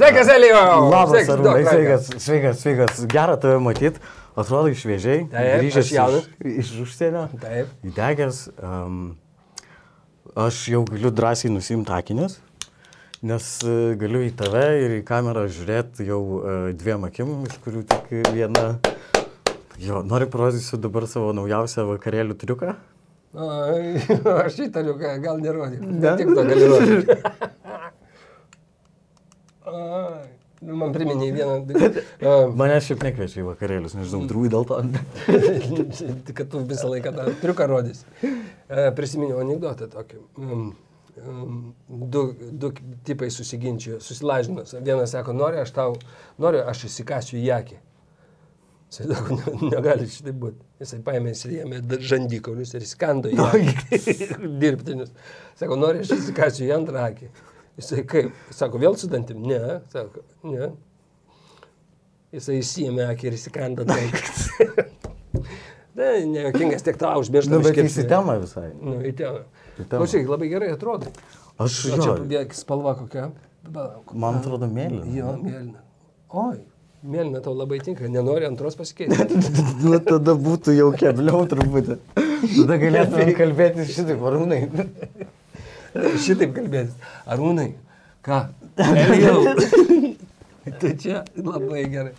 Sveikas, Elijau! Labas, ranką. sveikas, sveikas, sveikas. Gera tave matyti. Atrodo šviežiai. Taip, grįžęs iš, iš užsienio. Taip. Įdegęs. Um, aš jau galiu drąsiai nusimti akinius, nes uh, galiu į tave ir į kamerą žiūrėti jau uh, dviem akim, iš kurių tik viena. Jo, noriu parodysiu dabar savo naujausią vakarėlių triuką. Ai, Aš įtariu, gal nerodyk. Ne? Tik to gali rodyti. Man priminė vieną. Mane šiaip nekviečia į vakarėlius, nežinau, turbūt dėl to. kad tu visą laiką tą triuką rodys. E, Prisiminiau anegdotą tokį. Um, um, Du, du tipai susiginčijo, susilažinas. Vienas sako, nori aš tau, nori aš įsikasiu į akį. Jisai sako, "Ne- negali šitai būti. Jisai paėmė jame žandikaulius ir skando į. Dirbtinius. Sako, nori aš įsikasiu į antrą akį. Jisai kaip? Sako, vėl su dantim? Ne. Sako, ne. Jisai įsijėmė akį ir įsikando dantį. Na, nejokingas tiek tau užmiršta. Nu, bet įsitema visai. Nu, į temą. Į temą. Klausyk, labai gerai atrodo. Aš O čia spalva kokia? Man atrodo mėlyna. Jo, mėlyna. Oi, mėlyna tau labai tinka. Nenori antros pasikeisti. Nu, tada būtų jau kebliau truputį. Tada galėtume kalbėti šitaip, arūnai. Šitaip kalbėtis. Arūnai, ką? Elijau. tai čia labai gerai.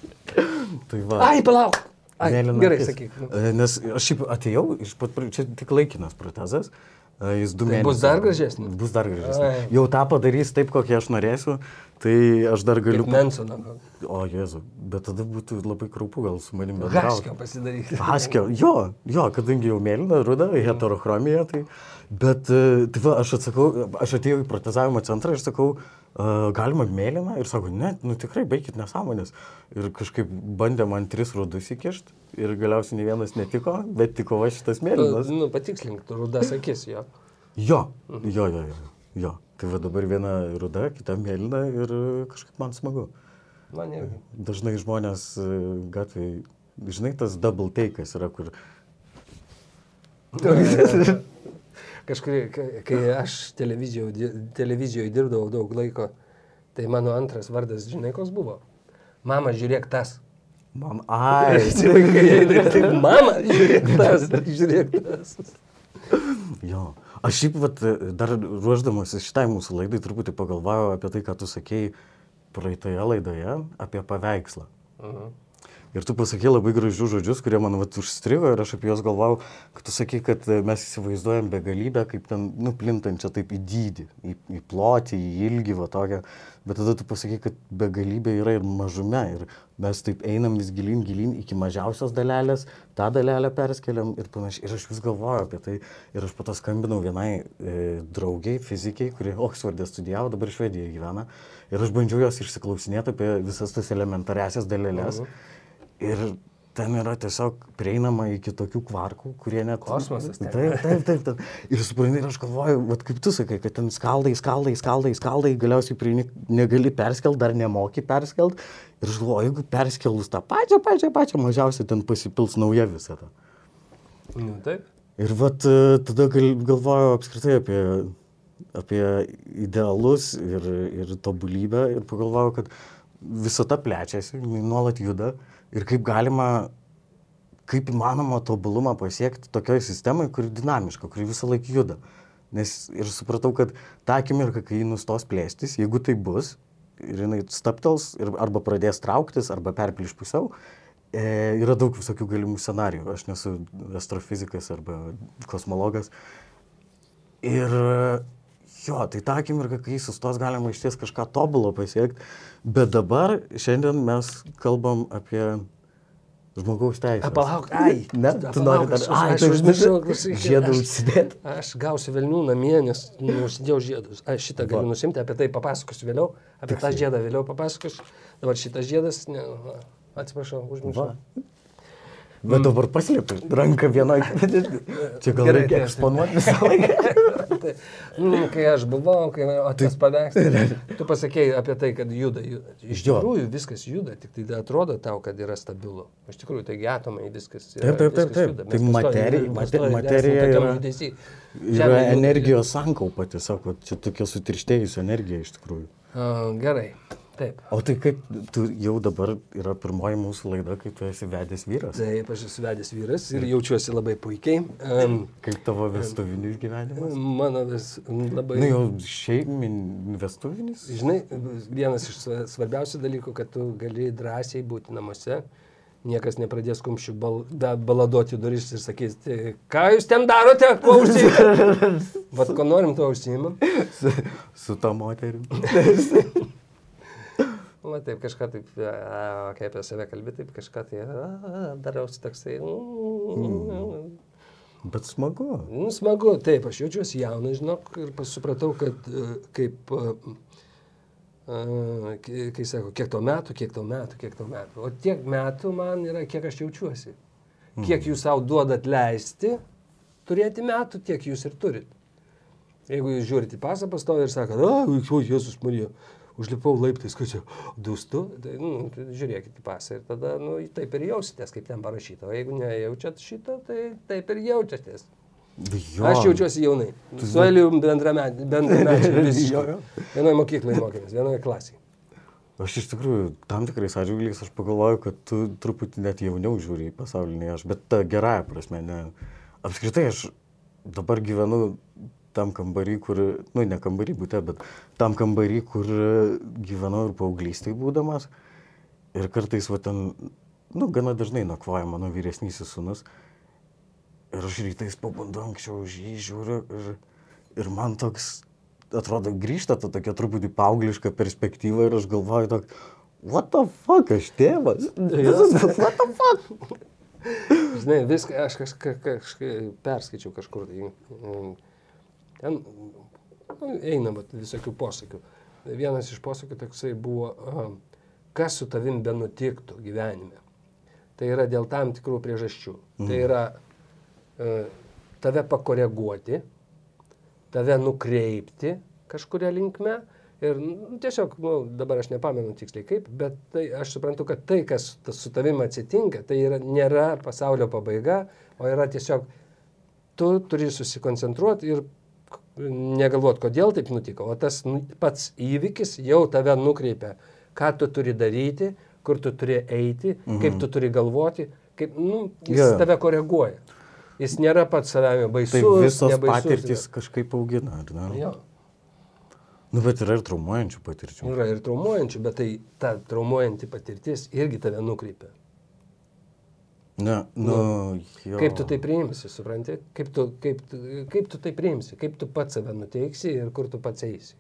Tai va. Ai, palauk. Ai, mėlyna gerai, sakyk. nu. Nes aš šiaip atėjau, iš pat čia tik laikinas protezas. e, Jis du Tai mėnesius. bus dar gražesnis? Bus dar gražesnis. Ai. Jau tą padarys taip, kokį aš norėsiu, tai aš dar galiu... Kaip Mensono. O, Jėzu, bet tada būtų labai kraupu gal su manim bendrauti. Haskio pasidaryti. Haskio, jo, jo, kadangi jau mėlyna, ruda, heterochromija, tai... Bet, e, tai va, aš atsakau, aš atėjau į protezavimo centrą ir sakau, "A, galima mėlyną ir sako, ne, nu tikrai baigit nesąmonės. Ir kažkaip bandė man tris rudus įkišti ir galiausiai ne vienas netiko, bet tiko va šitas mėlynas. Nu, patikslink, tu rudas akis jo. Jo, jo, jo, jo. jo. Tai va dabar viena ruda, kita mėlyna ir kažkaip man smagu. Man irgi. Dažnai žmonės e, gatvėje, žinai, tas double take'as yra, kur Kažkai, kai- aš televizijoje, televizijoje dirbdavau daug laiko, tai mano antras vardas, žinai, koks buvo? Mama, žiūrėk tas. man, ai, mama, žiūrėk tas, žiūrėk tas. Jo. Aš šiaip vat, dar ruoždamasis šitai mūsų laidai truputį pagalvojau apie tai, ką tu sakėjai praeitoje laidoje, apie paveikslą. Mhm. Ir tu pasakė labai gražius žodžius, kurie man vat, užstrigo ir aš apie juos galvojau, kad tu sakė, kad e, mes įsivaizduojam begalybę kaip ten nuplintančią taip į dydį, į, į plotį, į ilgį, va tokią. Bet tada tu pasakė, kad begalybė yra ir mažume. Ir mes taip einam vis gilin, gilin iki mažiausios dalelės, tą dalelę perskeliam ir panašiai. Ir aš vis galvoju apie tai. Ir aš po to skambinau vienai e, draugiai, fizikiai, kuri Oksfordė studijavo, dabar Švedijoje gyvena. Ir aš bandžiau jos išsiklausinėti apie visas tas elementariasias dalelės. Mhm. Ir ten yra tiesiog prieinama iki tokių kvarkų, kurie net... Kosmosas ten. Taip, taip, taip. taip. Ir supranti, ir aš galvoju, vat kaip tu sakai, kad ten skaldai, skaldai, skaldai, skaldai, galiausiai prieini, negali perskelt, dar nemoki perskelt. Ir aš galvoju, jeigu perskelus tą pačią, pačią, pačią, mažiausiai ten pasipils nauja visata. Nu, taip. Ir vat e, tada gal, galvoju apskritai apie, apie idealus ir, ir tobulybę ir pagalvoju, kad visata plečiasi, nuolat juda ir kaip galima, kaip įmanoma tobulumą pasiekti tokioje sistemoje, kuri dinamiška, kuri visą laiką juda. Nes ir supratau, kad tą akimirką, kai ji nustos plėstis, jeigu tai bus, ir jinai staptels, ir arba pradės trauktis, arba perplyš pusiau, e, yra daug visokių galimų scenarijų. Aš nesu astrofizikas arba kosmologas. Ir jo, tai tą akimirką, kai sustos, galima iš ties kažką tobulo pasiekti. Bet dabar, šiandien mes kalbam apie žmogaus teisę. Palauk, ai. Ne, tu nori dar, aš, ai, aš užmiršau, klausyk, žiedą aš- užsidėti. Aš gausiu velnių namie, nes nusidėjau žiedus. Aš šitą galiu nusimti, apie tai papasakosiu vėliau, apie tą žiedą vėliau papasakosiu. Dabar šitas žiedas, ne, atsiprašau, užmiršau. Va. Bet dabar paslėpi ranką vienoje. Čia gal reikia tai- eksponuoti visą laiką. Tai, nu, kai aš buvau, kai o tas paveikslas, tu pasakėjai apie tai, kad juda, juda. Iš tikrųjų viskas juda, tik tai atrodo tau, kad yra stabilu. Iš tikrųjų, taigi atomai viskas. yra- Taip, taip, taip, taip. Tai materija- materija tokiam yra-. Yra energijos sankaupa, tiesiog čia tokia sutirštėjusi energija iš tikrųjų. Gerai. Taip. O tai kaip, tu jau dabar yra pirmoji mūsų laida, kai tu esi vedęs vyras. Taip, aš esu vedęs vyras ir jaučiuosi labai puikiai. Um, Kaip tavo vestuvinis gyvenimas? mano vis labai... Na jau šeimin vestuvinis? Žinai, vienas iš sva- svarbiausių dalykų, kad tu gali drąsiai būti namuose, niekas nepradės kumščių bal, da, baladoti duris ir sakys, "Tai ką jūs ten darote, kuo užsiimate. Vat ko norim, tuo užsiimam. Su, su ta moterim. Na taip, kažką taip, a, kai apie save kalbė, taip kažką tai a, darausi toksai. Mm. Bet smagu. Nu, smagu, taip, aš jaučiuosi jaunas, žinok, ir supratau, kad e, kaip, e, e, kai kai sako, kiek tau metų, kiek tau metų, kiek tau metų. O tiek metų man yra, kiek aš jaučiuosi. Kiek jūs savo duodat leisti turėti metų, tiek jūs ir turit. Jeigu jūs žiūrite į pasą pastovi ir sakote, a, o Jėzus Marija, užlipau laiptais, kad čia dūstu, tai, nu, tai žiūrėkite į pasą ir tada, nu, taip ir jausitės, kaip ten parašyta. O jeigu nejaučiat šito, tai taip ir jaučiatės. Jo. Aš jaučiuosi jaunai. Su Eliu bendramečiai. Bendramečiai. Jo, jo. Vienoje mokykloje mokėmės, vienoje klasėje. Aš iš tikrųjų, tam tikrais atžvilgiais aš pagalvoju, kad tu truputį net jauniau žiūri į pasaulį nei aš, bet ta gerąją prasme, ne. Apskritai aš dabar gyvenu tam kambarį, kur, nu ne kambarį būte, bet tam kambarį, kur gyvenau ir paauglystai būdamas. Ir kartais, va ten, nu, gana dažnai nakvoja mano vyresnysis sunus. Ir aš rytais pabundu anksčiau už jį žiūriu ir, ir man toks, atrodo, grįžta ta tokia truputį paaugliška perspektyva ir aš galvoju, tok, what the fuck, aš tėvas? what the fuck? Žinai, viską aš kažką kažka, perskaičiau kažkur. Tai, mm, ten nu, eina vat, visokių posakių. Vienas iš posakių toksai buvo, kas su tavim benutiktų gyvenime. Tai yra dėl tam tikrų priežasčių. Tai yra e, tave pakoreguoti, tave nukreipti kažkuria linkme. Ir nu, tiesiog, nu, dabar aš nepamenu tiksliai kaip, bet tai, aš suprantu, kad tai, kas su tavim atsitinka, tai yra, nėra pasaulio pabaiga, o yra tiesiog, tu turi susikoncentruoti ir negalvoti, kodėl taip nutiko, o tas nu, pats įvykis jau tave nukreipia, ką tu turi daryti, kur tu turi eiti, mhm. kaip tu turi galvoti, kaip, nu, jis yeah. tave koreguoja. Jis nėra pats savame baisus. Tai visos nebaisus, patirtis kažkaip augina, ar ne? Jo. Nu, bet yra ir traumuojančių patirčių. Yra ir traumuojančių, bet tai ta traumuojanti patirtis irgi tave nukreipia. Ne, nu, jo. Kaip tu tai priimsi, supranti? Kaip tu, kaip, kaip tu tai priimsi, kaip tu pats save nuteiksi ir kur tu pats eisi.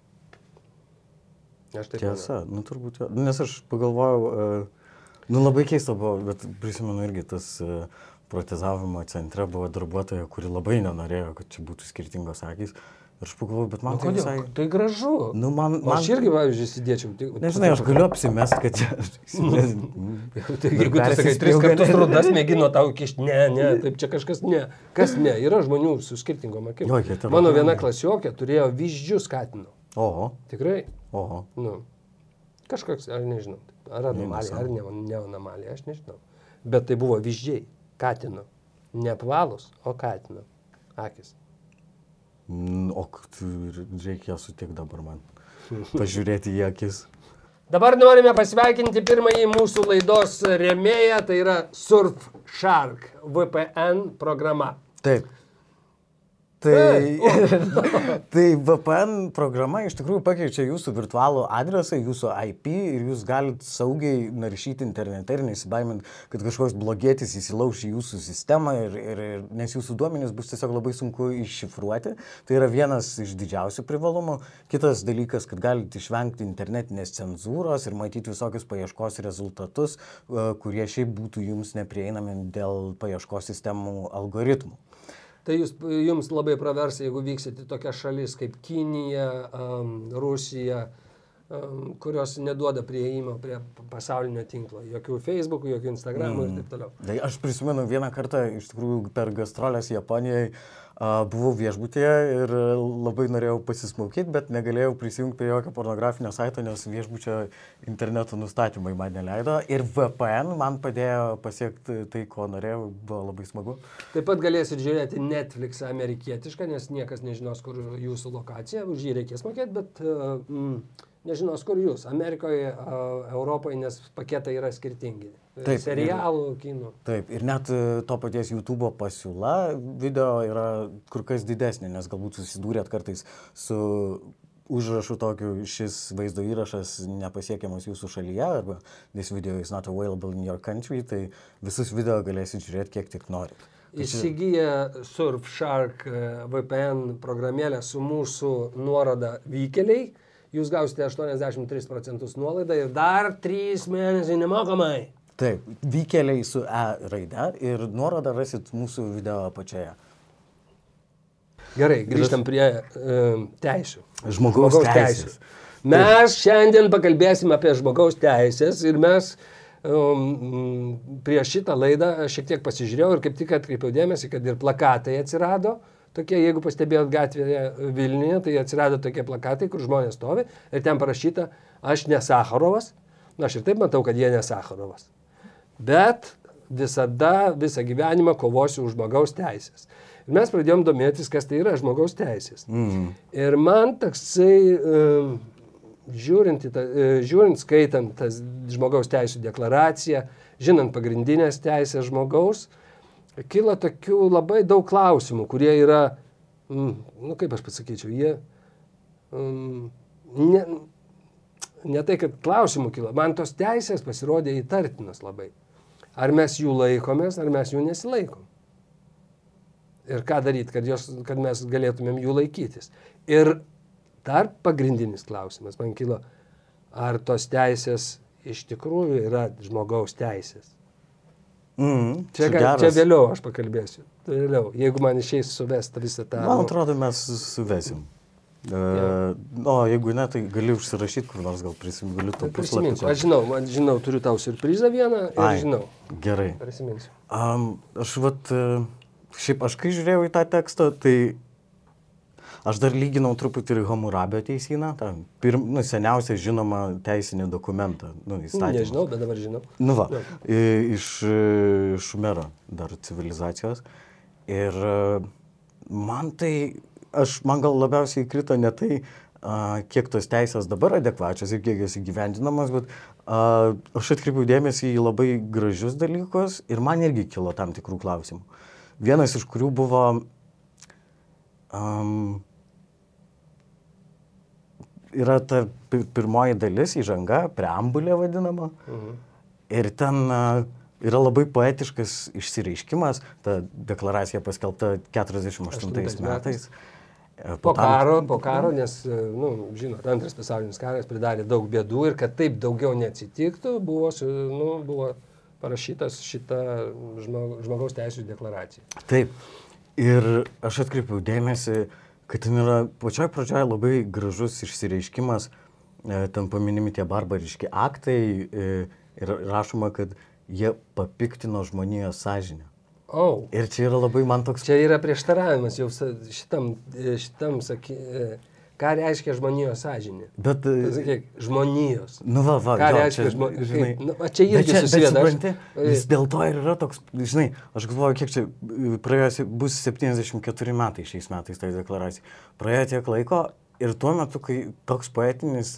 Aš taip manau. Tiesa, nu turbūt jo. Nes aš pagalvojau, e, nu labai keista buvo, bet prisimenu irgi tas e, protezavimo centre buvo darbuotoja, kuri labai nenorėjo, kad čia būtų skirtingos akys. Ir aš pagalvojau, bet man Nu, tai kodėl? visai... Tai gražu. Nu, man, man... Aš irgi, pavyzdžiui, sėdėčiau. tik- Nežinai, aš galiu apsimest, kad čia... Tai jeigu tu sakai, tris kartus rudas mėgino tau kišti, ne, ne, taip čia kažkas ne. Kas ne? Yra žmonių su skirtingom akim. Mano viena klasiokė turėjo vyzdžius skatino. Oho, Tikrai. oho. Nu, kažkoks, aš nežinau, ar anomalija, ar ne, ne anomalija, aš nežinau. Bet tai buvo vyzdžiai, katino. Ne apvalus, o katino. Akis. O reikia sutikti dabar man. Pažiūrėti į akis. Dabar norime pasveikinti pirmąjį mūsų laidos remėją, tai yra Surfshark VPN programa. Taip. Tai, tai VPN programa iš tikrųjų pakeičia jūsų virtualų adresą, jūsų IP ir jūs galite saugiai naršyti internete ir nesibaimint, kad kažkoks blogėtis įsilauš į jūsų sistemą, ir, ir, ir, nes jūsų duomenys bus tiesiog labai sunku iššifruoti. Tai yra vienas iš didžiausių privalumų. Kitas dalykas, kad galite išvengti internetinės cenzūros ir matyti visokius paieškos rezultatus, e, kurie šiaip būtų jums neprieinami dėl paieškos sistemų algoritmų. Tai jūs, jums labai pravers, jeigu vyksit į tokias šalis kaip Kinija, um, Rusija, um, kurios neduoda prieimo prie pasaulinio tinklo. Jokių Facebookų, jokių Instagramų mm. ir taip toliau. Tai aš prisimenu vieną kartą, iš tikrųjų, per gastrolės Japonijoje buvau viešbutėje ir labai norėjau pasismaukyti, bet negalėjau prisijungti prie jokio pornografinio saito, nes viešbučio interneto nustatymai man neleido. Ir VPN man padėjo pasiekti tai, ko norėjau, buvo labai smagu. Taip pat galėsit žiūrėti Netflix amerikietišką, nes niekas nežinos, kur jūsų lokacija, už jį reikės mokėti, bet uh, mm, nežinos, kur jūs. Amerikoje, Europoje, nes paketai yra skirtingi. Taip, Serialų, kinų. Taip, ir net e, to paties YouTube pasiūla video yra kur kas didesnė, nes galbūt susidūrėt kartais su užrašu tokiu, šis vaizdo įrašas nepasiekiamas jūsų šalyje, arba this video is not available in your country, tai visus video galėsit žiūrėti kiek tik norit. Įsigiję Surfshark e, VPN programėlę su mūsų nuoroda vykeliai, jūs gausite 83 procentus nuolaidą ir dar 3 mėnesiai nemokamai. Taip, vykeliai su E raide ir nuorodą rasit mūsų video apačioje. Gerai, grįžtam prie um, teisų. Žmogaus teisės. Mes šiandien pakalbėsim apie žmogaus teisės ir mes um, prieš šitą laidą aš šiek tiek pasižiūrėjau ir kaip tik atkreipiau dėmesį, kad ir plakatai atsirado. Tokie, jeigu pastebėjot gatvėje Vilniuje, tai atsirado tokie plakatai, kur žmonės stovi ir ten parašyta, aš ne Sakharovas. Na, aš ir taip matau, kad jie ne Sakharovas. Bet visada, visą gyvenimą kovosiu už žmogaus teisės. Ir mes pradėjom domėtis, kas tai yra žmogaus teisės. Mm. Ir man toksai, um, žiūrint, ta, e, žiūrint, skaitant tas žmogaus teisų deklaraciją, žinant pagrindinės teisės žmogaus, kyla tokių labai daug klausimų, kurie yra, mm, nu kaip aš pasakyčiau, jie um, ne, ne tai, kad klausimų kyla, man tos teisės pasirodė įtartinos labai. Ar mes jų laikomės, ar mes jų nesilaikom. Ir ką daryti, kad, jos, kad mes galėtumėm jų laikytis. Ir dar pagrindinis klausimas man kilo, ar tos teisės iš tikrųjų yra žmogaus teisės. Mm, Čia, gal, čia vėliau aš pakalbėsiu. Tai Vėliau, jeigu man išeis suvesti visą tą... Man atrodo, mes suvesim. Uh, o jeigu ne, tai gali užsirašyti, kur nors gal prisimenu, galiu to puslapį. Prisiminsiu. Aš žinau, man žinau, turiu tau surprizą vieną ir Ai. žinau. Gerai. Prisiminsiu. Um, aš vat, e, šiaip aš kai žiūrėjau į tą tekstą, tai aš dar lyginau truputį ir Hamurabio teisyną, tą pirm, nu, seniausią žinomą teisinį dokumentą, nu, Nu, įstatymą. nežinau, bet dabar žinau. Nu va, i- iš Šumero dar civilizacijos. Ir man tai, aš, man gal labiausiai įkrito ne tai, kiek tos teisės dabar adekvačios ir kiek jos įgyvendinamos, bet a, aš atkreipiau dėmesį į labai gražius dalykus ir man irgi kilo tam tikrų klausimų. Vienas iš kurių buvo um, yra ta pi- pirmoji dalis, įžanga, preambulė vadinama. Mhm. Ir ten yra labai poetiškas išsireiškimas, ta deklaracija paskelbta 48 Aštuntais metais. metais. E, Po tam- karo, po karo, nes, e, nu, žinot, antras pasaulinis karas pridarė daug bėdų ir kad taip daugiau neatsitiktų, buvo, nu, buvo parašytas šita žmog, žmogaus teisų deklaracija. Taip. Ir aš atkreipiau dėmesį, kad ten yra pačioj pradžioje labai gražus išsireiškimas, e, ten paminimi tie barbariški aktai e, ir rašoma, kad jie papiktino žmonijos sąžinę. Oh, Ir čia yra labai man toks... čia yra prieštaravimas jau šitam, e, šitam e, ką reiškia žmonijos sąžinė. Bet... e, Pasakyk, žmonijos. Nu va, va, Ką jo, reiškia čia, žmo- žinai, nu, čia irgi susideda, Bet aš- supranti, jis dėl to ir yra toks, žinai, aš galvoju, kiek čia e, praėjo, bus 74 metai šiais metais tai deklaracijai. Praėjo tiek laiko ir tuo metu, kai toks poetinis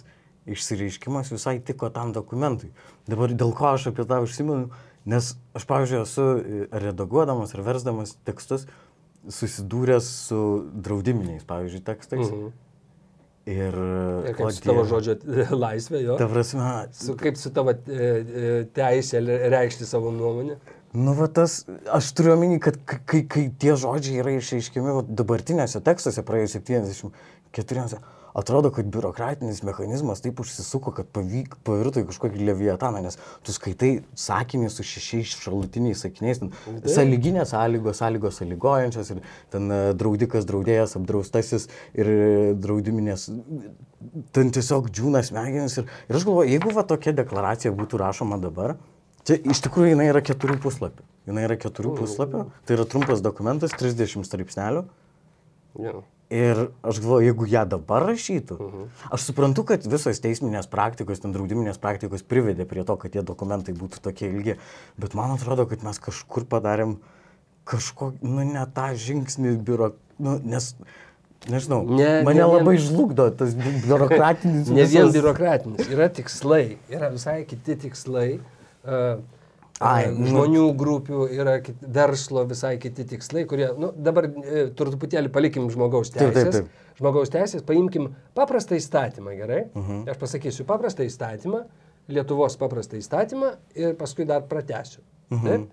išsireiškimas visai tiko tam dokumentui. Dabar dėl ko aš apie tą užsimenu, nes aš, pavyzdžiui, esu e, redaguodamas ar versdamas tekstus susidūręs su draudiminiais, pavyzdžiui, tekstais. Mhm. Ir, Ir o kaip su tavo žodžio laisvė, jo. Ta prasme, Su, kaip su tavo e, e, teisė reikšti savo nuomonę. Nu, va tas, aš turiu omeny, kad kai, kai, tie žodžiai yra išreiškiami va, dabartinėse tekstuose praėjus 74, atrodo, kad biurokratinis mechanizmas taip užsisuko, kad pavyk, pavirto į kažkokį leviataną, nes tu skaitai sakinį su šešiais šalutiniais sakiniais, ten sąlyginės sąlygos, sąlygos sąlygojančios ir ten e, draudikas, draudėjas, apdraustasis ir e, draudiminės, ten tiesiog džiūna smegenis. Ir, ir aš galvoju, jeigu va tokia deklaracija būtų rašoma dabar, Čia iš tikrųjų jinai yra keturių puslapių. Jinai yra keturių puslapių. Tai yra trumpas dokumentas, 30 straipsnelių. Jo. Ir aš galvoju, jeigu ją dabar rašytų, aš suprantu, kad visos teisminės praktikos, ten draudiminės praktikos privedė prie to, kad tie dokumentai būtų tokie ilgi. Bet man atrodo, kad mes kažkur padarėm kažko, nu, ne tą žingsnį biuro, nu, nes Nežinau, Ne- mane ne labai žlugdo tas bi- biurokratinis. Ne vien biurokratinis, yra tikslai, yra visai kiti tikslai. Uh, Ai, nu- žmonių grupių yra kit, verslo visai kiti tikslai, kurie, nu, dabar e, truputėlį palikim žmogaus Taip, teisės. taip, taip. Žmogaus teisės, paimkim paprastą įstatymą, gerai? Uh -huh. Aš pasakysiu paprastą įstatymą, Lietuvos paprastą įstatymą ir paskui dar pratęsiu. Uh -huh. Taip?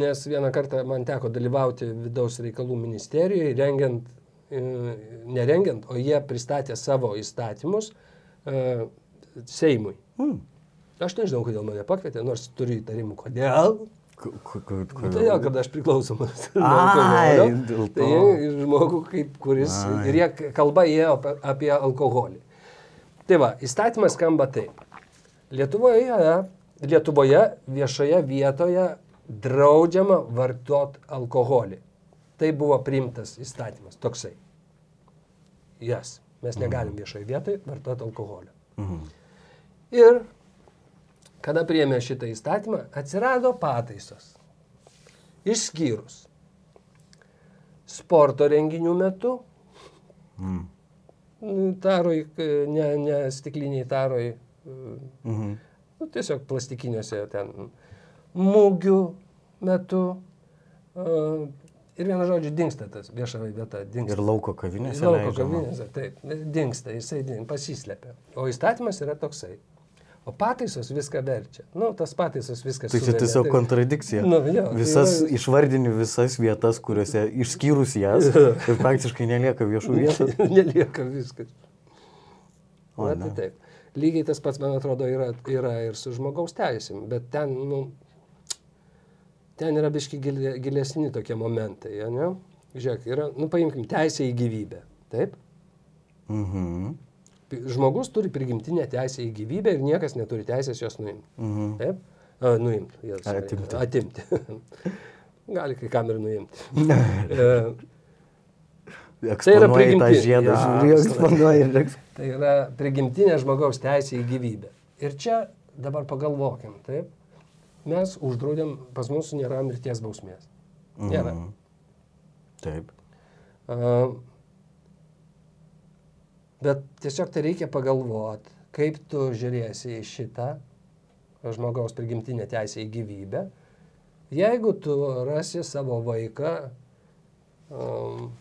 Nes vieną kartą man teko dalyvauti vidaus reikalų ministerijoje, rengiant, e, nerengiant, o jie pristatė savo įstatymus e, Seimui. Hmm. Aš nežinau, kodėl mane pakvietė, nors turiu įtarimų, kodėl. Ku- Nu, Todėl, kad aš priklausomas. Ai, dėl Tai to. jie žmogų, kaip, kuris. Ai. Ir jie kalba ėjo apie, apie alkoholį. Tai va, įstatymas skamba taip. Lietuvoje, Lietuvoje viešoje vietoje draudžiama vartot alkoholį. Tai buvo priimtas įstatymas, toksai. Jas. Mes negalim viešoje vietoje vartoti alkoholio. Mhm. Ir kada priėmė šitą įstatymą, atsirado pataisos. Išskyrus sporto renginių metu, Mm. taroj, ne, ne stikliniai taroj, e, Mhm. nu, tiesiog plastikiniuose ten mūgių metu. e, Ir vienu žodžiu, dinksta tas vieša vieta. Dingsta. Ir lauko kavinėse. Lauko leidžiama. kavinėse, taip, dinksta, jisai pasislepia. O įstatymas yra toksai. O pataisos viską verčia. Nu, tas pataisos viskas. Tai čia suveria, tiesiog tai- kontradikcija. Nu, jo, tai visas yra- išvardini visas vietas, kuriuose išskyrus jas ir praktiškai nelieka viešų vietų. Nelieka viskas. O, Na, tai taip. Lygiai tas pats, man atrodo, yra, yra ir su žmogaus teisėm, bet ten, nu, ten yra biški gilesni tokie momentai, ne? Žiūrėk, yra, nu, paimkim, teisė į gyvybę, taip? Mhm. Žmogus turi prigimtinę teisę į gyvybę ir niekas neturi teisės jos nuimti. Mhm. Taip? A, nuimti. Jos, Atimti. Atimti. Gali kai kam ir nuimti. E, Eksponuoji tą prigimti- žiedą, eks- Tai yra prigimtinė žmogaus teisė į gyvybę. Ir čia dabar pagalvokim, taip? Mes uždraudėm, pas mus nėra mirties bausmės. Nėra. Mhm. Taip. A, bet tiesiog tai reikia pagalvoti, kaip tu žiūrėsi į šitą žmogaus prigimtinę teisę į gyvybę. Jeigu tu rasi savo vaiką, um,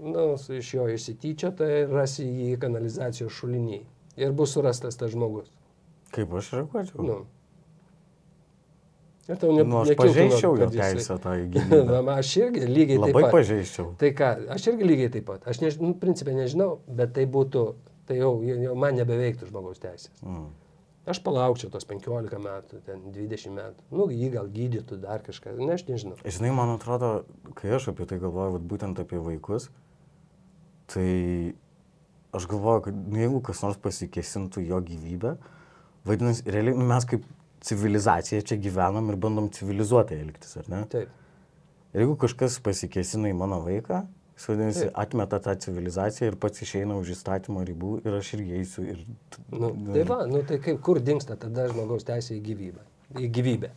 nu, iš jo išsityčio, tai rasi jį kanalizacijos šuliniai. Ir bus surastas tas žmogus. Kaip aš reaguočiau? Nu. Ir tau ne, Nu, aš pažeisčiau jo teisę tą į gyvybę. Na, aš irgi lygiai taip Labai pat. pažeisčiau. Tai ką, aš irgi lygiai taip pat. Aš, než, nu, principė, nežinau, bet tai būtų, tai jau, jau man nebeveiktų žmogaus teisės. Mm. Aš palaukčiau tos 15 metų, ten 20 metų. Nu, jį gal gydytų dar kažką, ne, aš nežinau. Žinai, man atrodo, kai aš apie tai galvoju, būtent apie vaikus, tai aš galvoju, kad nu, jeigu kas nors pasikesintų jo gyvybę, vadinasi, realiai nu, mes kaip civilizacija čia gyvenam ir bandom civilizuotai elgtis, ar ne? Taip. Ir jeigu kažkas pasikesina į mano vaiką, jis vadinasi, Taip. atmeta tą civilizaciją ir pats išeina už įstatymo ribų ir aš irgi eisiu ir... Nu, tai va, nu, tai kaip, kur dinksta tada žmogaus teisė į gyvybę? Į gyvybę.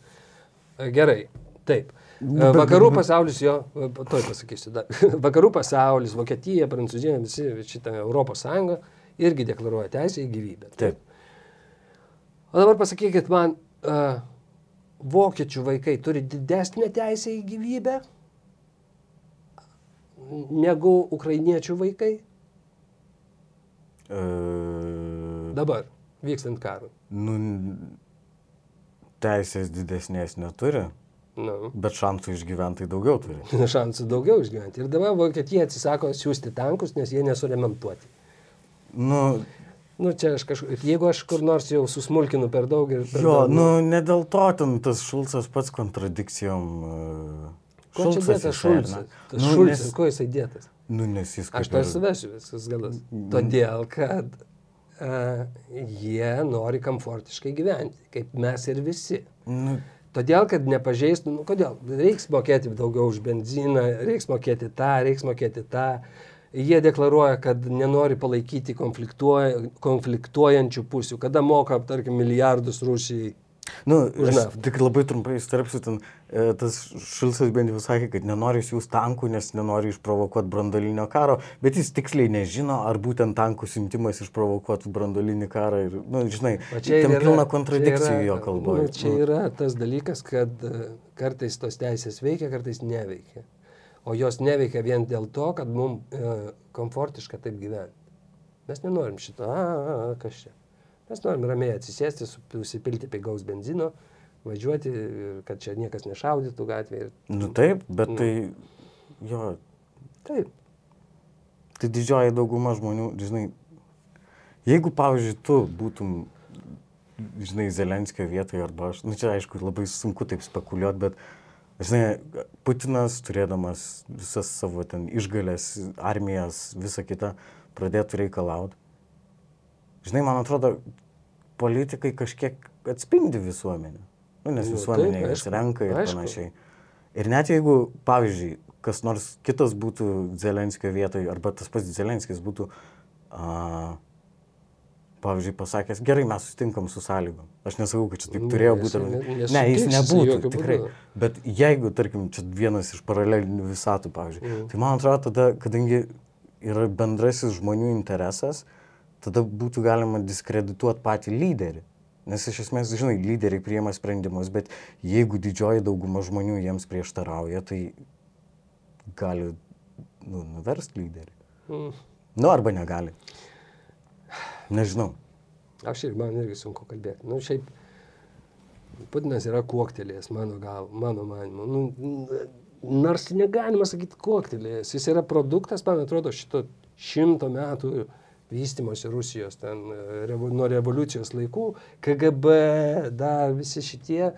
E, Gerai, taip. E, Vakarų pasaulis jo, e, toj pasakysiu dar. Vakarų pasaulis, Vokietija, Prancūzija, visi šitą Europos Sąjungą irgi deklaruoja teisę į gyvybę. Taip. O dabar pasakykit man, uh, vokiečių vaikai turi didesnę teisę į gyvybę negu ukrainiečių vaikai E, dabar, vykstant karui. nu, teisės didesnės neturi, Nu, bet šansų išgyventi daugiau turi. šansų daugiau išgyventi. Ir dabar Vokietija atsisako siūsti tankus, nes jie nesuremontuoti. Nu, Nu, čia aš kažkur, jeigu aš kur nors jau susmulkinu per daug ir... Per jo, daug, nu, ne dėl to ten tas Šulcas pats kontradikcijom. e, Ko čia dėtas Šulcas? ne? Tas Nu, Šulcas, nes- ko jisai dėtas? Nu, nes jis Aš kaip to suvesiu visas galas. Todėl, kad uh, jie nori komfortiškai gyventi, kaip mes ir visi. Nu, Todėl, kad nepažeistų, nu kodėl, reiks mokėti daugiau už benziną, reiks mokėti tą, reiks mokėti tą. Jie deklaruoja, kad nenori palaikyti konfliktuoja, konfliktuojančių pusių, kada moka, tarkim, milijardus Rusijai. Nu, aš tik labai trumpai įsterpsiu, ten e, tas Šilsas bent jau sakė, kad nenori siūsti tankų, nes nenori išprovokuoti brandolinio karo, bet jis tiksliai nežino, ar būtent tankų siuntimas išprovokuotų brandolinį karą. Ir, nu, žinai, ten yra- pilna kontradikcijų yra- jo kalboje. Nu, čia yra tas dalykas, kad e, kartais tos teisės veikia, kartais neveikia. O jos neveikia vien dėl to, kad mums e, komfortiška taip gyventi. Mes nenorim šito, a, a, a, kas čia. Mes norim ramiai atsisėsti, susipilti pigaus benzino, važiuoti, kad čia niekas nešaudytų gatvėje. Nu taip, bet Nu. tai, jo, Taip. tai didžioji dauguma žmonių, žinai, jeigu, pavyzdžiui, tu būtum, žinai, Zelenskio vietoje arba aš, nu čia aišku, labai sunku taip spekuliuoti, bet, žinai, Putinas, turėdamas visas savo ten išgalės, armijas, visą kitą, pradėtų reikalauti. Žinai, man atrodo, politikai kažkiek atspindi visuomenę. Nu, nes visuomenė aišku, renka ir aišku. panašiai. Ir net jeigu, pavyzdžiui, kas nors kitas būtų Zelenskio vietoje, arba tas pats Zelenskis būtų, a, pavyzdžiui, pasakęs, gerai, mes susitinkam su sąlygom. Aš nesakau, kad čia taip Ne, turėjo būti. ne- Ne, jis nebūtų, tikrai. Bet jeigu, tarkim, čia vienas iš paralelinių visatų, pavyzdžiui, Mhm. tai man atrodo, tada, kadangi yra bendrasis žmonių interesas, tada būtų galima diskredituoti patį lyderį. Nes iš esmės, žinai, lyderiai priema sprendimus, bet jeigu didžioji dauguma žmonių jiems prieštarauja, tai gali nu, nuversti lyderį. Mm. Nu, arba negali. Nežinau. Aš ir man irgi sunku kalbėti. Nu, šiaip Putinas yra kuoktelėjęs, mano gal, mano manimu. Nu, nors negalima sakyti kuoktelėjęs, jis yra produktas, man atrodo, šito šimto metų vystimosi Rusijos, ten e, revo, nuo revoliucijos laikų, KGB, dar visi šitie e,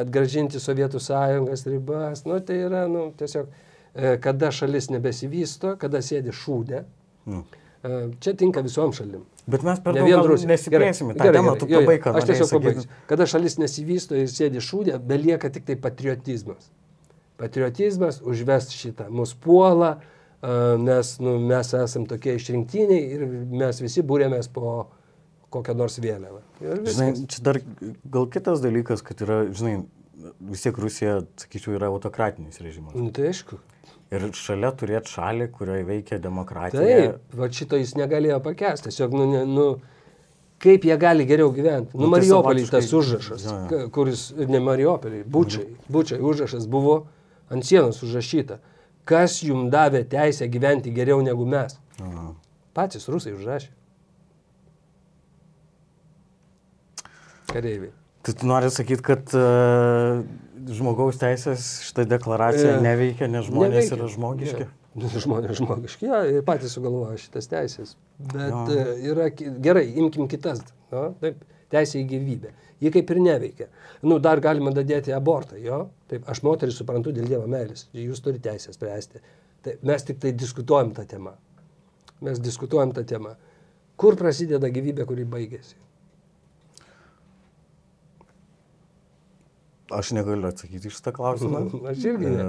atgražinti Sovietų sąjungos ribas. Nu, tai yra, nu, tiesiog, e, kada šalis nebesivysto, kada sėdi šūdė. E, Čia tinka visom šalim. Bet mes per daug nesiplėsime. Gerai, tą gerai, temą, gerai. pabaig, ką Aš tiesiog pabaigsiu. Kada šalis nesivysto ir sėdi šūdė, belieka tik tai patriotizmas. Patriotizmas užves šitą. Mūsų puola, a, nes nu, mes esame tokie išrinktiniai ir mes visi būrėmės po kokią nors vėliavą. Žinai, čia dar gal kitas dalykas, kad yra, žinai, vis tiek Rusija, sakyčiau, yra autokratinis režimas. Nu, tai aišku. Ir šalia turėti šalį, kurioje veikia demokratija. Taip, va šito jis negalėjo pakęsti. Tiesiog, nu, ne, nu, kaip jie gali geriau gyventi. Nu, Nu, tai Mariopolį tas užrašas, jo. ka- kuris, ne Mariopolį, Bučiai, Bučiai užrašas buvo ant sienos užrašyta. Kas jums davė teisę gyventi geriau negu mes? Aha. Patys rusai užrašė. Kareiviai. Tai tu nori sakyti, kad uh, žmogaus teisės šitą deklaraciją E, neveikia, nes žmonės Neveikia. yra žmogiški? Ne. Žmonės žmogiški, ja, ir patys sugalvoja šitas teisės. Bet Jo. jo. yra, gerai, imkim kitas. No? Taip, teisė į gyvybę. Ji kaip ir neveikia. Nu, dar galima dadėti abortą, jo. Taip, aš moterį suprantu dėl Dievo meilės. Jūs turite teisę spręsti. Tai mes tik tai diskutuojam tą temą. Mes diskutuojam tą temą. Kur prasideda gyvybė, kuri baigėsi? Aš negaliu atsakyti iš tą klausimą. Aš irgi ne.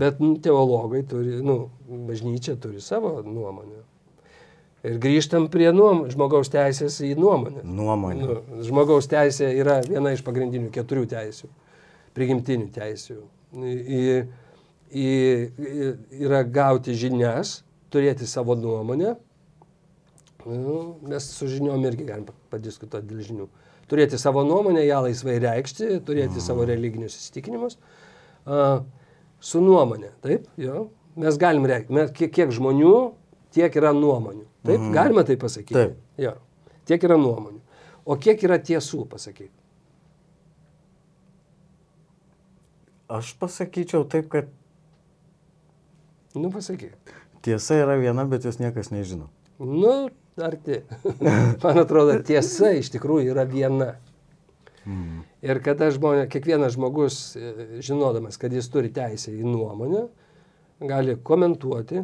Bet nu, teologai turi, nu, bažnyčia turi savo nuomonę. Ir grįžtam prie nuom, žmogaus teisės į nuomonę. Nuomonė. Nu, žmogaus teisė yra viena iš pagrindinių keturių teisių, prigimtinių teisių. Į, į, yra gauti žinias, turėti savo nuomonę. Nu, mes su žiniom irgi galim pa- padiskutuoti dėl žinių. Turėti savo nuomonę, ją laisvai reikšti, turėti savo religinius įsitikinimus. A, su nuomonė, taip, jo. Mes galim reikšti, mes, kiek, kiek žmonių, tiek yra nuomonių. Taip, Mhm. galima tai pasakyti. Taip. Jo. Tiek yra nuomonių. O kiek yra tiesų, pasakyk. Aš pasakyčiau taip, kad Nu, pasakyk. tiesa yra viena, bet jos niekas nežino. Nu, arti. Man atrodo, tiesa iš tikrųjų yra viena. Mm. Ir kada žmonė, kiekvienas žmogus, e, žinodamas, kad jis turi teisę į nuomonę, gali komentuoti,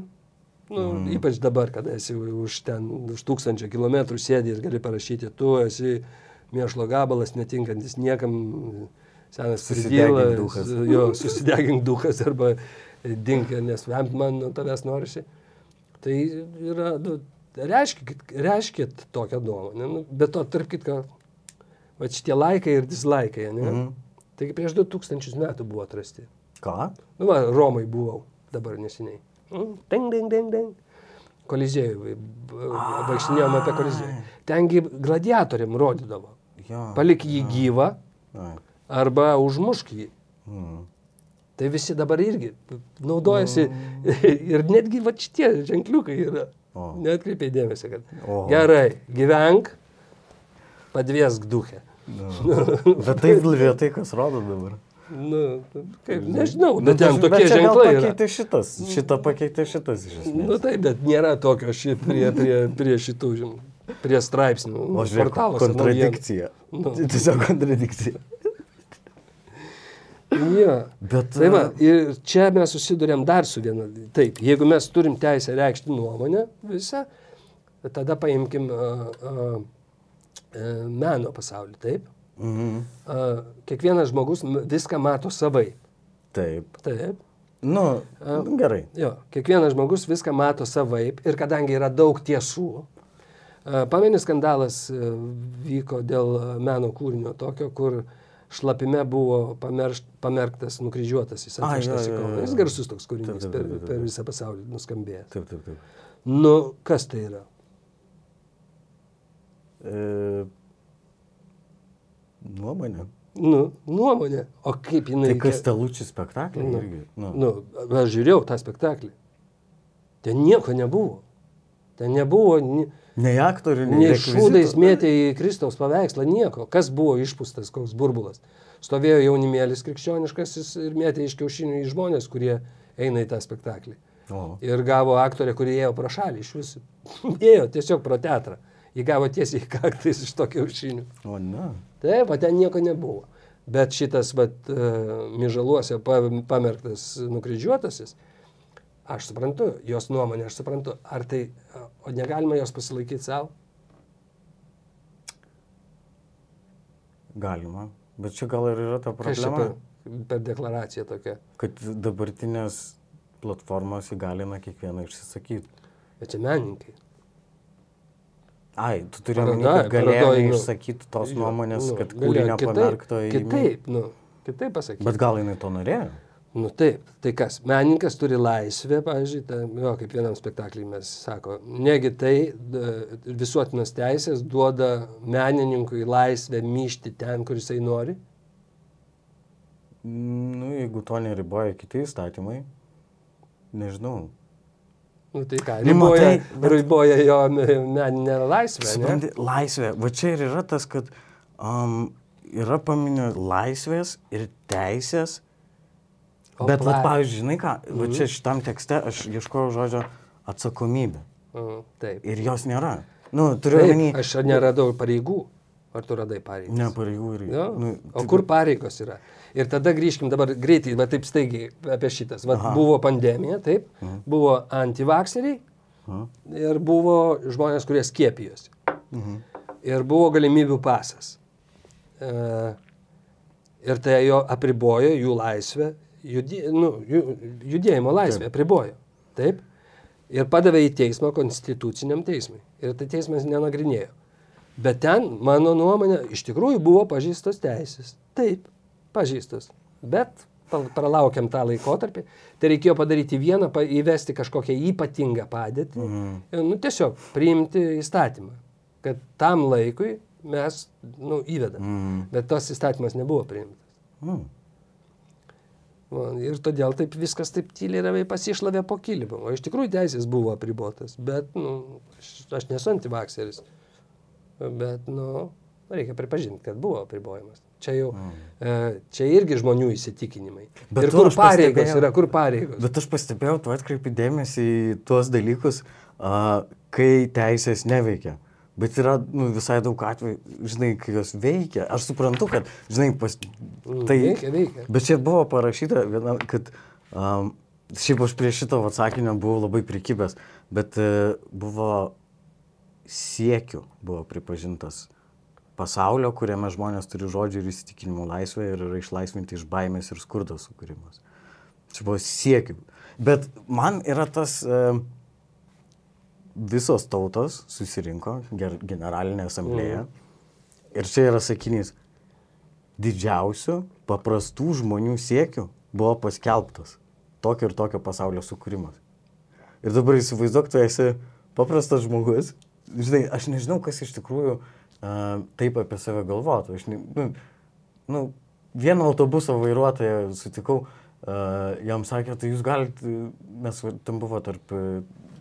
nu, mm. ypač dabar, kada esi už ten, už tūkstančio kilometrų sėdi ir gali parašyti, tu esi mėšlo gabalas, netinkantis niekam, senas pridylas, jo, susidegink dukas arba dink, nes man nuo tavęs norisi. Tai yra, nu, reiškit, reiškit tokią nuomonę. Nu, bet to, tarp kitko, Va šitie laikai ir dislaikai, ne? Mhm. Taigi prieš 2000 metų buvo atrasti. Ką? Nu, va, Romai buvau dabar neseniai. Mm, Ding, ding, ding, ding. Kolizėjų, vaikštinėjom apie kolizėjų. Tengi gladiatoriam rodydavo. Jo. Palik jį gyvą Ai. arba užmušk jį. Mm. Tai visi dabar irgi naudojasi ir netgi va šitie ženkliukai yra. O. Netkreipiai dėmesį, kad O. gerai, gyvenk, padviesk duhę. Nu. Bet taip lietai, kas rodo dabar. Nu, kaip, nežinau, bet ten tokie čia gal ženklai pakeitė šitas. Šitą pakeitė šitas iš esmės. Nu taip, bet nėra tokio ši, prie, prie, prie šitų, žin, prie straipsnių. O portaluose kontradikcija. Nu. Tiesiog kontradikcija. Jo. Bet... Tai va, ir čia mes susidurėm dar su viena. Taip, jeigu mes turim teisę reikšti nuomonę visą, tada paimkim uh, uh, uh, meno pasaulį, taip? Mhm. Uh, kiekvienas žmogus viską mato savai. Taip. Taip. Nu, gerai. Jo, kiekvienas žmogus viską mato savaip ir kadangi yra daug tiesų, e, pameni skandalas e, vyko dėl meno kūrinio tokio, kur šlapime buvo pameršt, pamerktas, nukryžiuotas, jis atvežtas į Kauną. Jis garsus toks kūrinys taip, per, taip, taip, per taip. visą pasaulį nuskambėjęs. Taip, taip, taip. Nu, kas tai yra? E, nuomonė. Nu, nuomonė. O kaip jinai... Tai kas telučių spektaklį Nu, irgi. Nu. Nu, aš žiūrėjau tą spektaklį. Ten nieko nebuvo. Ten nebuvo... Ni... Nei aktorių, nei, Nei šūdais mėtė į Kristaus paveikslą, nieko. Kas buvo išpūstas, koks burbulas. Stovėjo jaunimėlis krikščioniškasis ir mėtė iš kiaušinių į žmonės, kurie eina į tą spektaklį. O. Ir gavo aktorę, kuri ėjo pro šalį iš visų. ėjo tiesiog pro teatrą. Jį gavo tiesiai kaktais iš to kiaušinių. O ne. Taip, ten nieko nebuvo. Bet šitas, vat, uh, myžaluose pa, pamerktas nukryžiuotasis, aš suprantu, jos nuomonė, aš suprantu, ar tai, o negalima jos pasilaikyti savo? Galima. Bet čia gal ir yra ta problema, per, per deklaraciją tokia? kad dabartinės platformos įgalina kiekvieną išsisakyti. Bet čia menininkai. Ai, tu turi omeny, kad galėjai nu, išsakyti tos nuomonės, nu, kad galėjo kūrinio pamerkto į... Kitaip, nu, kitaip pasakyti. Bet gal jinai to norėjo? Nu taip, tai kas, menininkas turi laisvę, pavyzdžiui, ta, jo, kaip vienam spektaklį mes sako, negi tai da, visuotinas teisės duoda menininkui laisvę myšti ten, kur jisai nori. Nu, jeigu to neriboja kiti įstatymai, nežinau. Nu tai ką, Nu, riboja, matai, bet- riboja jo me- meninę laisvę. Ne? Supranti, laisvė. Va čia ir yra tas, kad um, yra paminio laisvės ir teisės. O bet, va, pla- pavyzdžiui, žinai ką, va Mhm. čia šitam tekste aš ieškojau žodžio atsakomybė. Mm, taip. Ir jos nėra. Nu, turiu taip omeny. aš neradau pareigų. Ar tu radai pareigas? Ne, pareigų ir... Jo? Nu, o tai- kur pareigos yra? Ir tada grįžkim dabar greitai, va taip staigiai apie šitas. Va, Aha. buvo pandemija, taip, buvo antivakseriai Mhm. ir buvo žmonės, kurie skiepijosi. Mhm. Ir buvo galimybių pasas. E, ir tai jo apribojo jų laisvę, judė, nu, judėjimo laisvę apribojo. Taip. Ir padavė į teismą konstituciniam teismui. Ir tai teismas nenagrinėjo. Bet ten, mano nuomonė, iš tikrųjų buvo pažįstos teisės. Taip, pažįstos. Bet pralaukiam tą laikotarpį. Tai reikėjo padaryti vieną, įvesti kažkokią ypatingą padėtį. Ir, Nu, tiesiog priimti įstatymą, kad tam laikui mes nu, įvedam. Mhm. Bet tas įstatymas nebuvo priimtas. Mhm. Va, ir todėl taip viskas taip tyliai ramiai pasišlavė po kilimu. O iš tikrųjų teisės buvo apribotas. Bet, nu, aš, aš nesu antivakseris. Bet, nu, reikia pripažinti, kad buvo apribojimas. Čia jau, e, čia irgi žmonių įsitikinimai. Bet ir kur pareigos yra, kur pareigos. Bet aš pastebėjau, tu atkreipi dėmesį į tuos dalykus, a, kai teisės neveikia. Bet yra nu, visai daug atvejų, žinai, kai jos veikia. Aš suprantu, kad, žinai, pas... Mm, tai... veikia, veikia. Bet čia buvo parašyta, viena, kad um, šiaip aš prie šito atsakinio buvau labai prikibęs, bet uh, buvo siekių, buvo pripažintas pasaulio, kuriame žmonės turi žodžių ir įsitikinimų laisvę ir yra išlaisvinti iš baimės ir skurdo sukūrimas. Čia buvo siekių. Bet man yra tas... Uh, visos tautos susirinko, generalinė asamblėja, Ir čia yra sakinys. Didžiausių paprastų žmonių siekių buvo paskelbtas tokio ir tokio pasaulio sukūrimas. Ir dabar įsivaizduok, tu esi paprastas žmogus. Žinai, aš nežinau, kas iš tikrųjų uh, taip apie save galvotų. Aš, ne, nu, nu, vieną autobuso vairuotoją sutikau, uh, jam sakė, tai jūs galite, nes tam buvo tarp,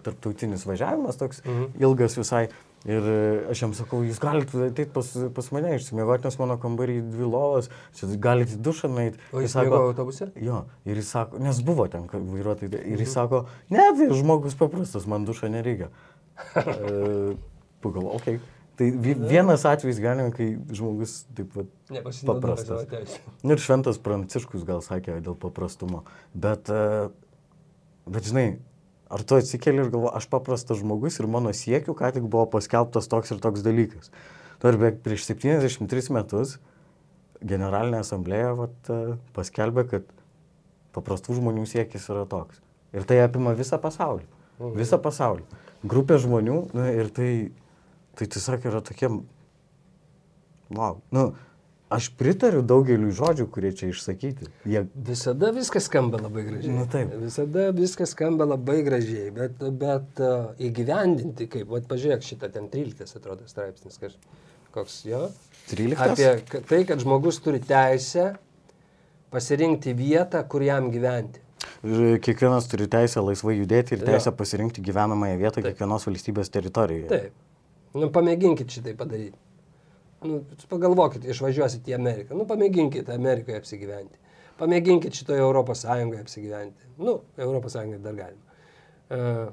tarptautinis važiavimas toks mhm. ilgas visai. Ir aš jam sakau, jūs galite ateiti pas, pas mane išsimiegoti, nes mano kambarį dvi lovas, čia galite dušą nueiti. O jis sako autobuse? Jo, ir jis sako, nes buvo ten vairuotojai, ir jis mhm. sako, ne, tai žmogus paprastas, man dušą nereikia. e, Pagalvoju, okei. Okay. Tai vienas atvejis galima, kai žmogus taip pat paprastas. Ir šventas pranciškus gal sakė dėl paprastumo. Bet, e, bet žinai, ar tu atsikeli ir galvo, aš paprastas žmogus ir mano siekiu, ką tik buvo paskelbtas toks ir toks dalykas. Dar beveik prieš 73 metus Generalinė asamblėja vat, e, paskelbė, kad paprastų žmonių siekis yra toks. Ir tai apima visą pasaulį. Mhm. Visą pasaulį. Grupė žmonių na, ir tai Tai tiesiog yra tokie, wow, nu, aš pritariu daugeliu žodžių, kurie čia išsakyti. Jie... Visada viskas skamba labai gražiai. Nu, taip. Visada viskas skamba labai gražiai, bet, bet uh, įgyvendinti, kaip, vad pažiūrėk šitą, ten 13 atrodo straipsnis, kaž, koks jo. 13. Apie tai, kad žmogus turi teisę pasirinkti vietą, kur jam gyventi. Kiekvienas turi teisę laisvai judėti ir teisę jo. pasirinkti gyvenamąją vietą Taip. kiekvienos valstybės teritorijoje. Taip. Nu, pamėginkit šitai padaryti. Nu, pagalvokit, išvažiuosit į Ameriką. Nu, pamėginkit Amerikoje apsigyventi. Pamėginkit šitoje Europos Sąjungoje apsigyventi. Nu, Europos Sąjungoje dar galima. Uh,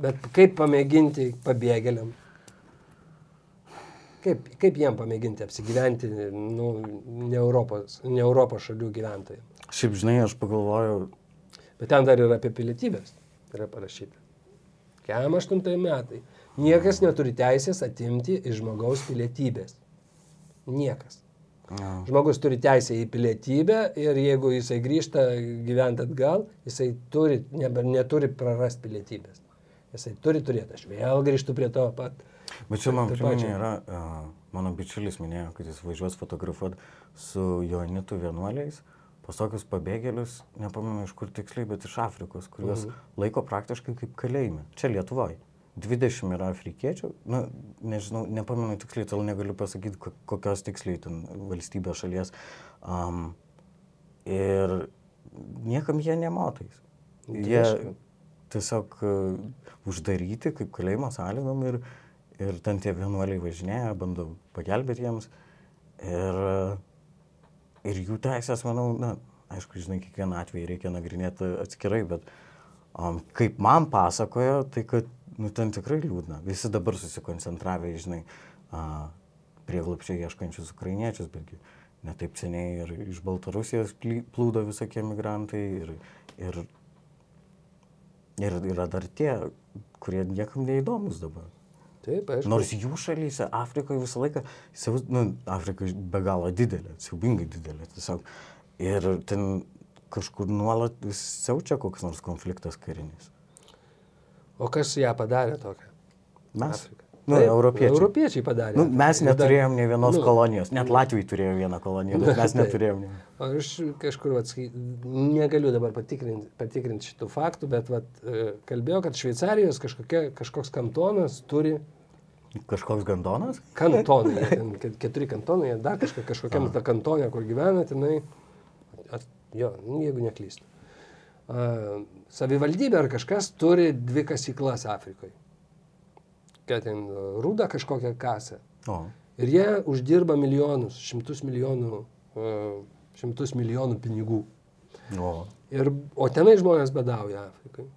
bet kaip pamėginti pabėgėliam? Kaip, kaip jiem pamėginti apsigyventi nu, ne, Europos, ne Europos šalių gyventojams? Šiaip žinai, aš pagalvojau. Bet ten dar yra apie pilietybės. Yra parašyta. Kem aštuntai metai. Niekas neturi teisės atimti iš žmogaus pilietybės. Niekas. No. Žmogus turi teisę į pilietybę ir jeigu jisai grįžta gyventi atgal, jisai turi, ne, neturi prarasti pilietybės. Jisai turi turėti. Aš vėl grįžtu prie to pat. Bet čia man priminė yra, mano bičiulis minėjo, kad jis važiuos fotografuoti su Joanitų vienuoliais pas tokius pabėgėlius, nepamenu iš kur tiksliai, bet iš Afrikos, kuriuos mhm. laiko praktiškai kaip kalėjime. Čia Lietuvoje. 20 yra afrikiečių, na, nežinau, nepamenu tiksliai, tol negaliu pasakyti, kokios tiksliai ten valstybės šalies. Um, ir niekam jie nematais. Jie tiesiog uh, uždaryti kaip kalėjimo sąlygom ir, ir ten tie vienuoliai važinėja, bando pagelbėti jiems. Ir, uh, ir jų teisės, manau, na, aišku, žinai, kiekvieną atvejį reikia nagrinėti atskirai, bet um, kaip man pasakojo, tai kad nu ten tikrai liūdna. Visi dabar susikoncentravę, žinai, prieglapščiai ieškančius ukrainiečius, betgi netaip seniai ir iš Baltarusijos plūdo visokie migrantai ir, ir, ir yra dar tie, kurie niekam neįdomus dabar. Taip, aišku. Nors jų šalyse, Afrikoje visą laiką, nu, Afrika be galo didelė, siaubingai didelė tiesiog. Ir ten kažkur nuolat siaučia koks nors konfliktas karinis. O kas ją padarė tokią? Mes. Afriką. Nu, Taip, europiečiai. Europiečiai padarė. Nu, mes neturėjom nei vienos nu, kolonijos, net Latvijai turėjo vieną koloniją, bet mes neturėjom. Ne. Aš kažkur atskai, negaliu dabar patikrinti, patikrinti šitų faktų, bet vat, e, kalbėjau, kad Šveicarijos kažkokia, kažkoks kantonas turi. Kažkoks kantonas? Kantonai, keturi kantonai, dar kažkokia, kažkokiam ta kantonė, kur gyvena, tenai, at, jo, nu, jeigu neklystu savivaldybė ar kažkas turi dvi kasyklas Afrikoje. Kad ten rūda kažkokią kasę. O. Ir jie uždirba milijonus, šimtus milijonų, šimtus milijonų pinigų. O. Ir, o tenai žmonės badauja Afrikai.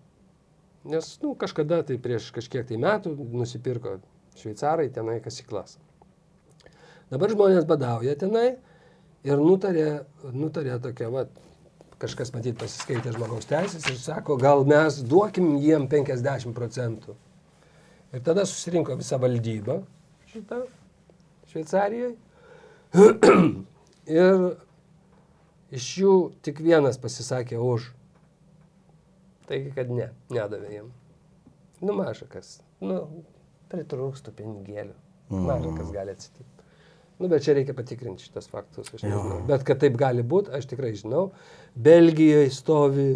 Nes, nu, kažkada tai prieš kažkiek tai metų nusipirko šveicarai tenai kasyklas. Dabar žmonės badauja tenai ir nutarė, nutarė tokia, va, kažkas matyt pasiskaitė žmogaus teisės ir sako, gal mes duokim jiem 50 procentų. Ir tada susirinko visa valdyba šitą Šveicarijoje. ir iš jų tik vienas pasisakė už. Taigi, kad ne, nedavė jiem. Nu, maža kas. Nu, pritrūkstų pinigėlių. Maža kas gali atsitikti. Nu, bet čia reikia patikrinti šitas faktus. Aš nežinau. Bet kad taip gali būti, aš tikrai žinau. Belgijoje stovi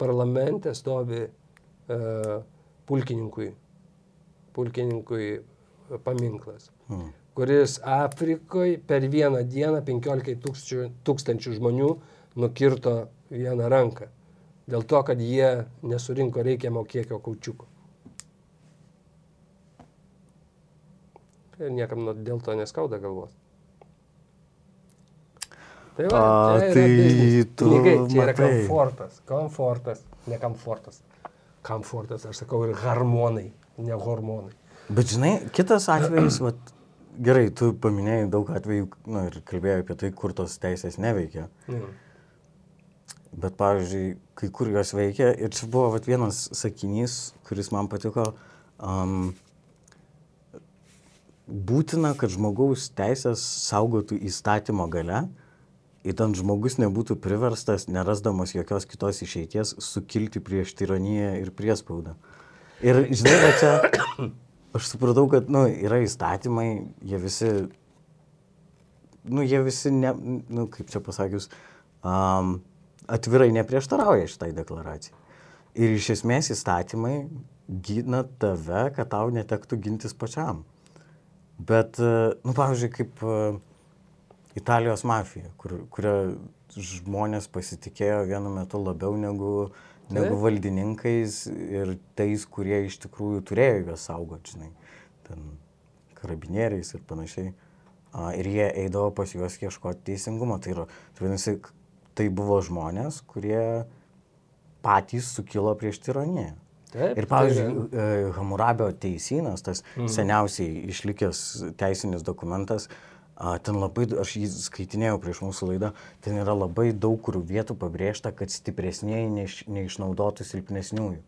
parlamente, stovi uh, pulkininkui, pulkininkui paminklas, Mm. kuris Afrikoje per vieną dieną 15 tūkstančių, tūkstančių žmonių nukirto vieną ranką. Dėl to, kad jie nesurinko reikiamo kiekio kaučiuko. Ir niekam dėl to neskauda galvos. Tai va, A, tai biznis. tu Pinigai, čia yra matai. komfortas. Komfortas, ne komfortas. Komfortas, aš sakau, ir hormonai, ne hormonai. Bet žinai, kitas atvejis, vat, gerai, tu paminėjai daug atvejų nu, ir kalbėjai apie tai, kur tos teisės neveikia. Mm. Bet, pavyzdžiui, kai kur jos veikia, ir čia buvo vat, vienas sakinys, kuris man patiko, um, būtina, kad žmogaus teisės saugotų įstatymo gale, įtant žmogus nebūtų priverstas, nerasdamas jokios kitos išeities, sukilti prieš tironiją ir priespaudą. Ir, žinai, va čia, aš supratau, kad, nu, yra įstatymai, jie visi, nu, jie visi, ne, nu, kaip čia pasakius, um, atvirai neprieštarauja šitai deklaracijai. Ir iš esmės įstatymai gina tave, kad tau netektų gintis pačiam. Bet, e, nu, pavyzdžiui, kaip e, Italijos mafija, kur, kuria žmonės pasitikėjo vienu metu labiau negu, negu Taip. valdininkais ir tais, kurie iš tikrųjų turėjo juos saugoti, žinai, ten karabinieriais ir panašiai. A, ir jie eidavo pas juos ieškoti teisingumo. Tai, yra, tai vadinasi, tai buvo žmonės, kurie patys sukilo prieš tironiją. Taip, Ir pavyzdžiui, e, Hamurabio teisynas, tas mm. seniausiai išlikęs teisinis dokumentas, ten labai, aš jį skaitinėjau prieš mūsų laidą, ten yra labai daug kur vietų pabrėžta, kad stipresnieji neiš, neišnaudotų silpnesniųjų.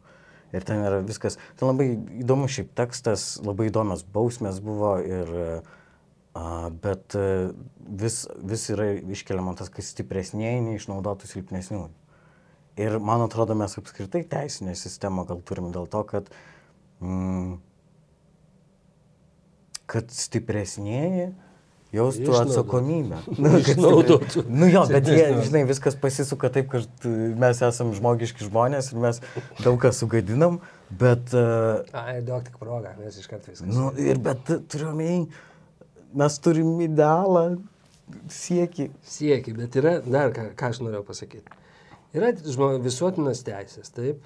Ir ten yra viskas, ten labai įdomus šiaip tekstas, labai įdomios bausmės buvo, ir, a, bet e, vis, vis yra iškeliama tas, kad stipresnieji neišnaudotų silpnesniųjų. Ir man atrodo, mes apskritai teisinę sistemą gal turim dėl to, kad, mm, kad stipresnieji jaustų Išnaudotų. atsakomybę. Nu, Išnaudotų. Nu jo, bet jie, žinai, viskas pasisuka taip, kad uh, mes esame žmogiški žmonės ir mes daug ką sugadinam, bet, uh, Ai, duok tik progą, nes iš karto viskas. nu, ir bet uh, turiu omeny, mes turim idealą, siekį. Siekia, bet yra dar ką, ką aš norėjau pasakyti. Yra žmo, visuotinas teisės, taip.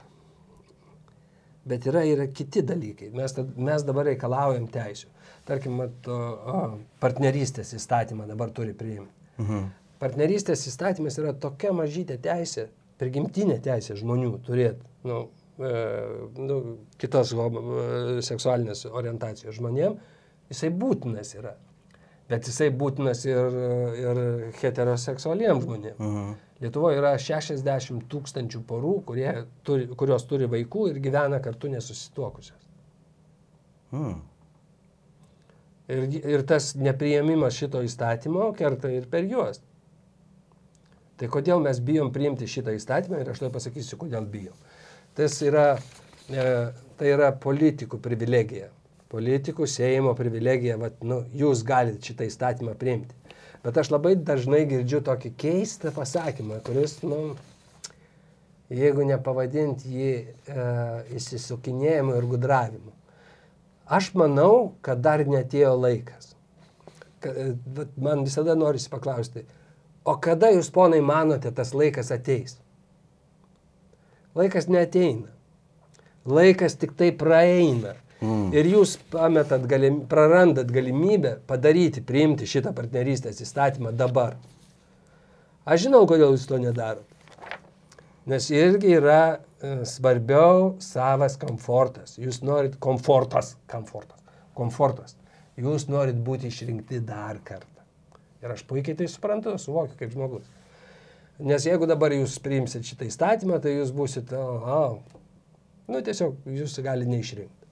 Bet yra ir kiti dalykai. Mes, mes dabar reikalaujam teisų. Tarkim, mat, o, partnerystės įstatymą dabar turi priimti. Mhm. Partnerystės įstatymas yra tokia mažytė teisė, prigimtinė teisė žmonių turėti nu, e, nu, kitos homo- e, seksualinės orientacijos žmonėm, jisai būtinas yra. Bet jisai būtinas ir, ir heteroseksualiems žmonėms. Mhm. Lietuvoje yra 60 tūkstančių porų, kurie turi, kurios turi vaikų ir gyvena kartu nesusituokusios. Mhm. Ir, ir tas nepriėmimas šito įstatymo kerta ir per juos. Tai kodėl mes bijom priimti šitą įstatymą ir aš tai pasakysiu, kodėl bijom. Tas yra, e, tai yra politikų privilegija. Politikų Seimo privilegija, vat, nu, jūs galite šitą įstatymą priimti. Bet aš labai dažnai girdžiu tokį keistą pasakymą, kuris, nu, jeigu nepavadinti jį e, įsisukinėjimu ir gudravimu. Aš manau, kad dar netėjo laikas. Ka- e, Man visada norisi paklausti, o kada jūs, ponai, manote, tas laikas ateis? Laikas neteina. Laikas tik tai praeina. Mm. Ir jūs pametat galim, prarandat galimybę padaryti, priimti šitą partnerystės įstatymą dabar. Aš žinau, kodėl jūs to nedarot. Nes irgi yra svarbiau savas komfortas. Jūs norit komfortas, komfortas, komfortas. Jūs norit būti išrinkti dar kartą. Ir aš puikiai tai suprantu, suvokiu kaip žmogus. Nes jeigu dabar jūs priimsit šitą įstatymą, tai jūs būsit, o, o, nu tiesiog jūs gali neišrinkti.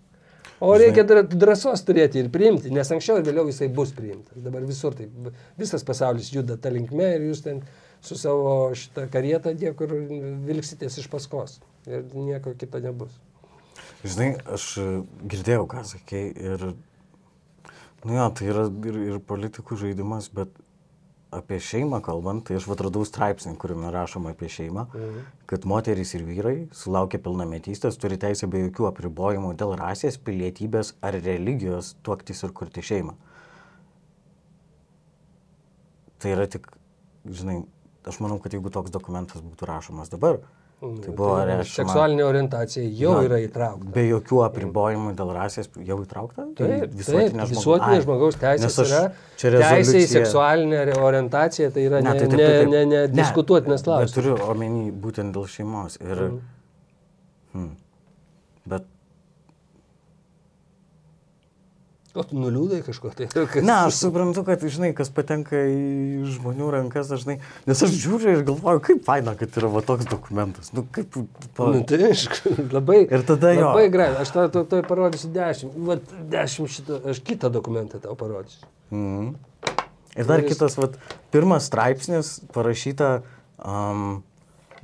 O reikia drąsos turėti ir priimti, nes anksčiau ir vėliau jisai bus priimtas. Dabar visur taip, visas pasaulis juda tą linkme ir jūs ten su savo šitą karietą tie, kur vilksitės iš paskos. Ir nieko kito nebus. Žinai, aš e, girdėjau, ką sakei ir Nu jo, tai yra ir, ir politikų žaidimas, bet apie šeimą kalbant, tai aš atradau straipsnį, kuriame rašoma apie šeimą, mhm. kad moterys ir vyrai sulaukia pilnametystės turi teisę be jokių apribojimų dėl rasės, pilietybės ar religijos tuoktis ir kurti šeimą. Tai yra tik, žinai, aš manau, kad jeigu toks dokumentas būtų rašomas dabar, Tai buvo tai reiškia. Seksualinė orientacija jau na, yra įtraukta. Be jokių apribojimų dėl rasės jau įtraukta? Taip, visuotinė, taip, visuotinė žmogaus teisės aš, yra. Teisė į seksualinę orientaciją tai yra ne, ne, taip, taip, taip. ne, ne, ne diskutuotinas klausimas. Turiu omeny būtent dėl šeimos. Ir, mhm. hmm, bet O tu nuliūdai kažko tai? Kas... Ne, aš suprantu, kad, žinai, kas patenka į žmonių rankas dažnai, nes aš žiūriu ir galvoju, kaip faina, kad yra va toks dokumentas. Nu, kaip... Pa... Nu, tai aišku, labai. Ir tada jo. Labai gerai, aš tau to, to parodysiu dešimt, va dešimt šitą, aš kitą dokumentą tau parodysiu. Mhm. Ir dar Kuris... kitas, va, pirmas straipsnis parašyta, um,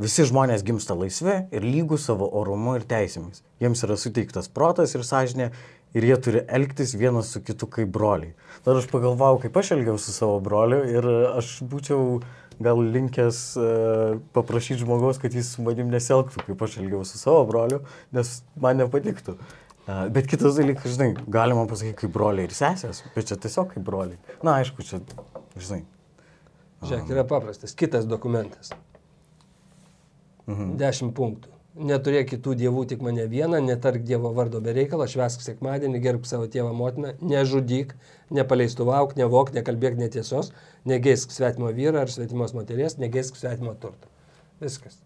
visi žmonės gimsta laisvi ir lygų savo orumu ir teisėmis. Jiems yra suteiktas protas ir sąžinė ir jie turi elgtis vienas su kitu kaip broliai. Tada aš pagalvojau, kaip aš elgiausi su savo broliu ir aš būčiau gal linkęs uh, paprašyti žmogaus, kad jis su manim nesielgtų, kaip aš elgiausi su savo broliu, nes man nepatiktų. Uh, bet kitas dalykas, žinai, galima pasakyti kaip broliai ir sesės, bet čia tiesiog kaip broliai. Na, aišku, čia, žinai. Žiūrėk, yra paprastas. Kitas dokumentas. Mhm. Dešimt punktų. Neturėk kitų dievų, tik mane vieną, netark Dievo vardo be reikalo, švesk sekmadienį, gerb savo tėvą motiną, nežudyk, nepaleistuvauk, nevok, nekalbėk netiesos, negeisk svetimo vyro ar svetimos moteries, negeisk svetimo turto. Viskas.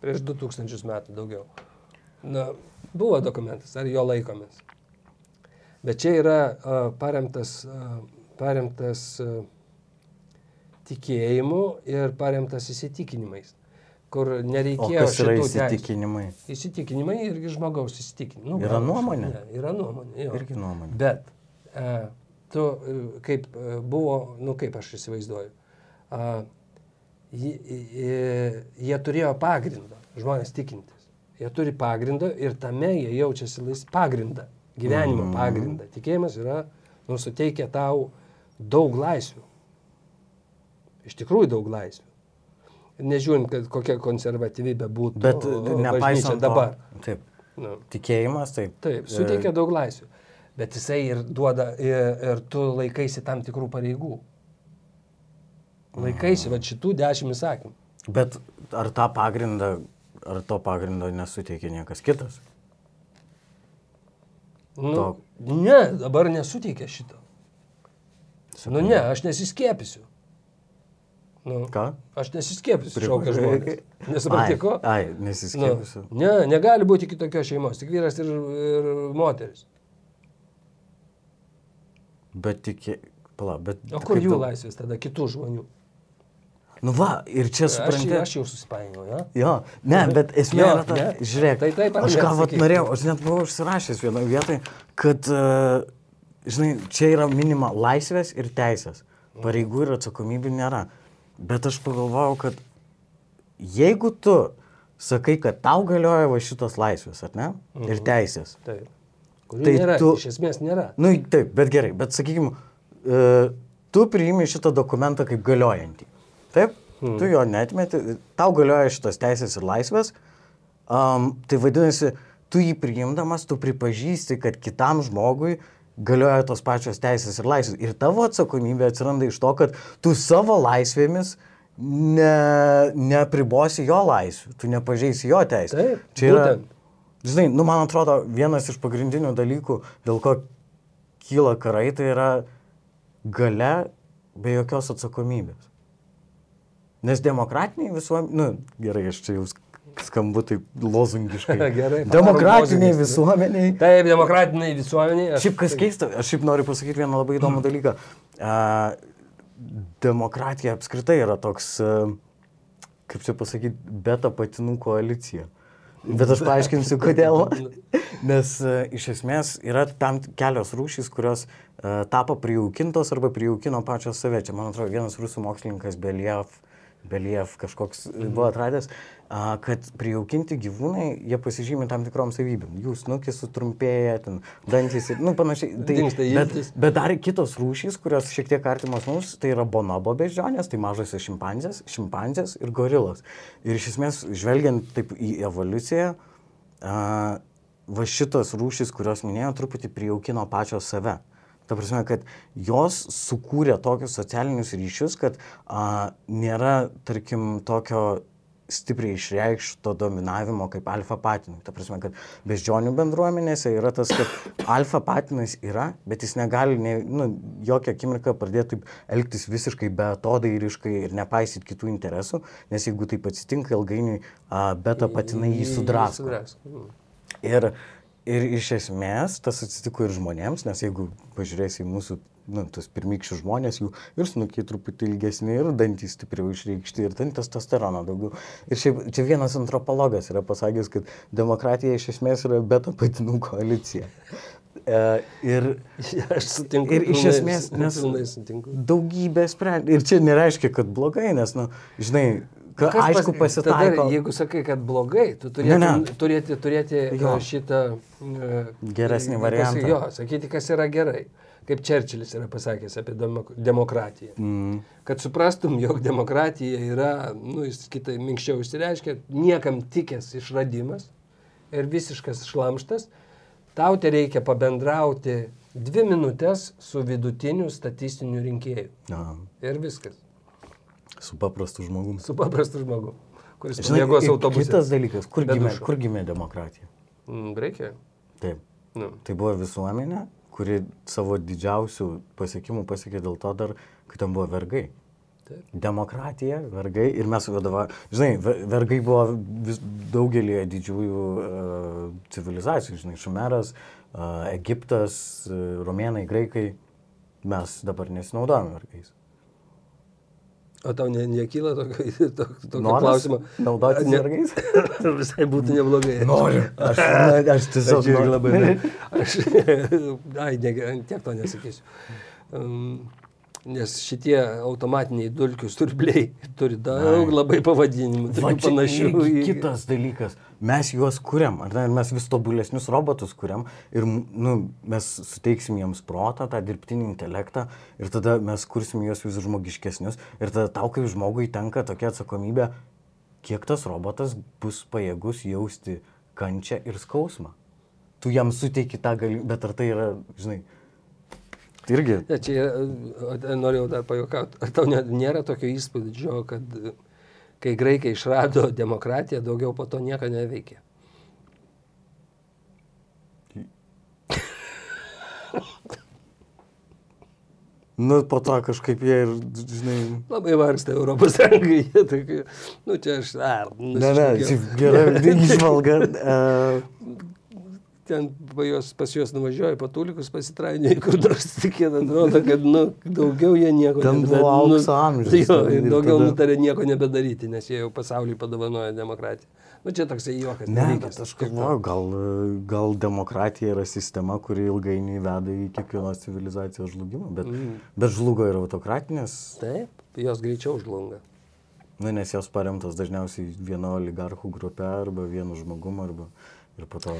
Prieš 2000 metų daugiau. Na, buvo dokumentas, ar jo laikomės. Bet čia yra uh, paremtas, uh, paremtas uh, tikėjimu ir paremtas įsitikinimais kur nereikėjo o kas yra įsitikinimai. Teisų. Įsitikinimai irgi žmogaus įsitikinimai. Nu, yra nuomonė. Ne, yra nuomonė. Jo. Irgi nuomonė. Bet e, tu, e, kaip e, buvo, nu kaip aš įsivaizduoju, e, jie, turėjo pagrindą, žmonės tikintis. Jie turi pagrindą ir tame jie jaučiasi laisvai pagrindą, gyvenimo mm. pagrindą. Tikėjimas yra, nu, suteikia tau daug laisvių. Iš tikrųjų daug laisvių nežiūrint, kad kokia konservatyvybė būtų. Bet nepaisant dabar. To, taip. Nu. Tikėjimas, taip. Taip, suteikia daug laisvių. Bet jisai ir duoda, ir, ir tu laikaisi tam tikrų pareigų. Laikaisi, va šitų dešimt įsakymų. Bet ar tą pagrindą, ar to pagrindo nesuteikia niekas kitas? Nu, to... Ne, dabar nesuteikia šito. Sakai. Nu ne, aš nesiskėpisiu. Nu, Ką? Aš nesiskėpsiu, šaukia žmonės. Nesupranti ko? Ai, nesiskėpsiu. Nu, ne, negali būti kitokios šeimos, tik vyras ir, ir moteris. Bet tik, pala, bet... O kur jų tu... laisvės tada, kitų žmonių? Nu va, ir čia supranti. Aš, aš jau susipainiau, ja? Jo, ne, bet esmė jo, yra ta, ne? žiūrėk, tai taip, aš ką vat norėjau, aš net buvau užsirašęs vienoje vietoje, kad, uh, žinai, čia yra minima laisvės ir teisės. Pareigų ir atsakomybių nėra. Bet aš pagalvojau, kad jeigu tu sakai, kad tau galioja va šitos laisvės, ar ne? Mhm. Ir teisės. Taip. Kurių tai nėra, tu, iš esmės nėra. Na, nu, taip, bet gerai, bet sakykime, tu priimi šitą dokumentą kaip galiojantį. Taip? Mhm. Tu jo netmeti, tau galioja šitos teisės ir laisvės. Um, tai vadinasi, tu jį priimdamas, tu pripažįsti, kad kitam žmogui uh, galioja tos pačios teisės ir laisvės. Ir tavo atsakomybė atsiranda iš to, kad tu savo laisvėmis ne, nepribosi jo laisvių, tu nepažeisi jo teisės. Taip, Čia yra, būtent. žinai, nu man atrodo, vienas iš pagrindinių dalykų, dėl ko kyla karai, tai yra gale be jokios atsakomybės. Nes demokratiniai visuomeniai, nu gerai, aš čia jau skambu taip lozungiškai. Gerai. Demokratiniai visuomeniai. Taip, demokratiniai visuomeniai. Aš... Šiaip kas keista, aš šiaip noriu pasakyti vieną labai įdomų dalyką. Uh, demokratija apskritai yra toks, uh, kaip čia pasakyti, beta patinų koalicija. Bet aš paaiškinsiu, kodėl. Nes uh, iš esmės yra tam kelios rūšys, kurios uh, tapo prijaukintos arba prijaukino pačios save. Čia, man atrodo, vienas rusų mokslininkas Believ Believ kažkoks buvo atradęs, a, kad prijaukinti gyvūnai, jie pasižymė tam tikrom savybėm. Jų snukis sutrumpėja, ten dantys ir, nu, panašiai. Tai, bet, bet dar kitos rūšys, kurios šiek tiek artimos mums, tai yra bonobo beždžionės, tai mažosios šimpanzės, šimpanzės ir gorilos. Ir iš esmės, žvelgiant taip į evoliuciją, a, va šitos rūšys, kurios minėjau, truputį prijaukino pačios save. Ta prasme, kad jos sukūrė tokius socialinius ryšius, kad a, nėra, tarkim, tokio stipriai išreikšto dominavimo kaip alfa patinai. Ta prasme, kad beždžionių bendruomenėse yra tas, kad alfa patinas yra, bet jis negali ne, nu, jokią akimirką pradėti taip elgtis visiškai beatodairiškai ir nepaisyti kitų interesų, nes jeigu taip atsitinka, ilgainiui a, beta patinai jį sudrasko. Sudrasko. Mm. Ir, iš esmės tas atsitiko ir žmonėms, nes jeigu pažiūrėsi į mūsų, nu, tos pirmykščius žmonės, jų ir snukiai truputį ilgesni, ir dantys stipriau išreikšti, ir ten testosterono daugiau. Ir šiaip, čia vienas antropologas yra pasakęs, kad demokratija iš esmės yra beta patinų koalicija. E, ir, Aš sutinku. ir iš esmės, nes daugybė sprendimų. Ir čia nereiškia, kad blogai, nes, nu, žinai, ka, Kas aišku pas- pasitaiko. Tada, jeigu sakai, kad blogai, tu turėtum, Ne, ne, turėti, turėti Jo. jo. šitą... e, Geresnį kas- variantą. Jo, sakyti, kas yra gerai. Kaip Čerčilis yra pasakęs apie demok demokratiją. Mm, Kad suprastum, jog demokratija yra, nu, jis kitai minkščiau išsireiškia, niekam tikęs išradimas ir visiškas šlamštas, tau te reikia pabendrauti dvi minutės su vidutiniu statistiniu rinkėju. ja, Ir viskas. Su paprastu žmogumi. Su paprastu žmogu, kuris ir autobuse. Kitas dalykas, kur gimė, dušo. kur gimė demokratija? Mm, Reikia. Taip. Nu. Tai buvo visuomenė, kuri savo didžiausių pasiekimų pasiekė dėl to dar, kad ten buvo vergai. Taip. Demokratija, vergai ir mes vadovavome. Žinai, ve- vergai buvo vis, daugelį didžiųjų uh, civilizacijų, žinai, Šumeras, uh, Egiptas, uh, Romėnai, Graikai. Mes dabar nesinaudojame vergais. O tau ne, nekyla tokio, tokio, tokio klausimo? naudotis Ne- vergais? Visai būtų neblogai. Noriu. Aš, na, aš tiesiog noriu. labai. Aš, ai, ne, tiek to nesakysiu. Um, nes šitie automatiniai dulkių sturbliai turi daug Ai. labai pavadinimų, Va tokių panašių į... kitas dalykas. Mes juos kuriam, ar ne? Mes vis tobulesnius robotus kuriam ir nu, mes suteiksim jiems protą, tą dirbtinį intelektą ir tada mes kursim juos vis žmogiškesnius. Ir tada tau kaip žmogui tenka tokia atsakomybė, kiek tas robotas bus pajėgus jausti kančią ir skausmą. Tu jam suteiki tą galimybę, bet ar tai yra, žinai, tai irgi. Ne, čia yra, norėjau dar pajokauti. Ar tau nėra tokio įspūdžio, kad e, kai graikai išrado demokratiją, daugiau po to nieko neveikė? Nu, po to kažkaip jie ir, žinai. Labai vargsta Europos Sąjungai. Jie tokie, nu čia aš ar. Ne, ne, šiaip gera išvalga. Uh, Ten pa juos, pas juos nuvažiuoja patulikus pasitrainė, kur nors tikėt, atrodo, kad nu, daugiau jie nieko Ten nebeda- buvo nu, aukso amžius, Jo, ten ir daugiau tada- nutarė nieko nebedaryti, nes jie jau pasauliui padovanojo demokratiją. Nu čia toksai juokas. Ne, nereikia bet aš galvoju, gal, gal demokratija yra sistema, kuri ilgainiui veda į kiekvienos civilizacijos žlugimą, bet, mm. bet žlugo ir autokratinės, Taip, jos greičiau žlunga. nu, nes jos paremtos dažniausiai vieno oligarchų grupė arba vienu žmogumu arba ir po to...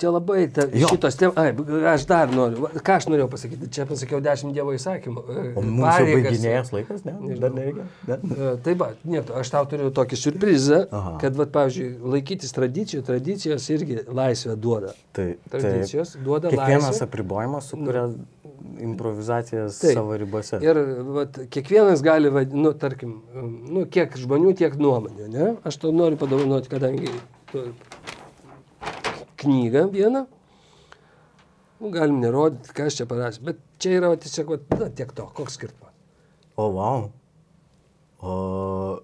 Čia labai ta, šitos temos, ai, aš dar noriu, ką aš norėjau pasakyti, čia pasakiau dešimt Dievo įsakymų. e, O mums jau pareigas- baiginėjas laikas, ne? Dar nereikia? Ne? E, Tai va, ne, aš tau turiu tokį surprizą, Aha. kad, va, pavyzdžiui, laikytis tradicijų, tradicijos irgi laisvę duoda. Tai, Tradicijos duoda Kiekvienas laisvę. apribojimas sukuria improvizacijas Taip. savo ribose. Ir vat, kiekvienas gali, vad, nu, tarkim, nu, kiek žmonių, tiek nuomonių, ne? Aš tau noriu padovanoti, kadangi knygą vieną, nu, galim nerodyti, kas čia parašė, bet čia yra tiesiog, na, tiek to, koks skirtumas. O, wow. O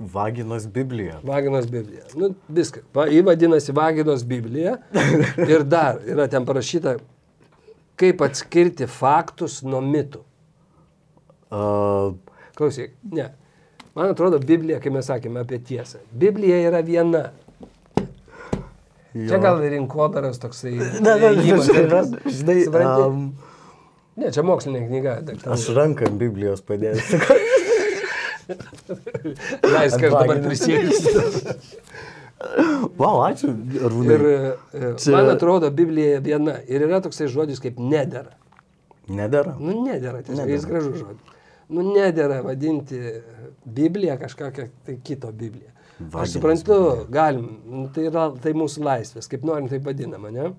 Vaginos Biblija. Vaginos Biblija. Nu, viskas. Va, Ji vadinasi Vaginos Biblija. Ir dar yra ten parašyta, kaip atskirti faktus nuo mitų. Uh, Klausyk, ne. Man atrodo, Biblija, kai mes sakėme apie tiesą. Biblija yra viena. Čia gal rinkodaras toksai. Ne, ne, įėjimas. žinai, žinai um, Ne, čia mokslinė knyga. daktaras. aš ranką ant Biblijos padėsiu. Leisk, aš dabar prisėsiu. Vau, ačiū. Arūnai. Ir e, Čia- man atrodo, Biblija viena. Ir yra toksai žodis kaip nedėra. Nedara. Nu, nedėra, tiesiog Nedera. jis gražus žodis. Nu, nedėra vadinti Bibliją kažkokią tai kito Bibliją. Aš Vaginas suprantu, Biblija. galim, nu, tai yra tai mūsų laisvės, kaip norim taip vadinama, ne?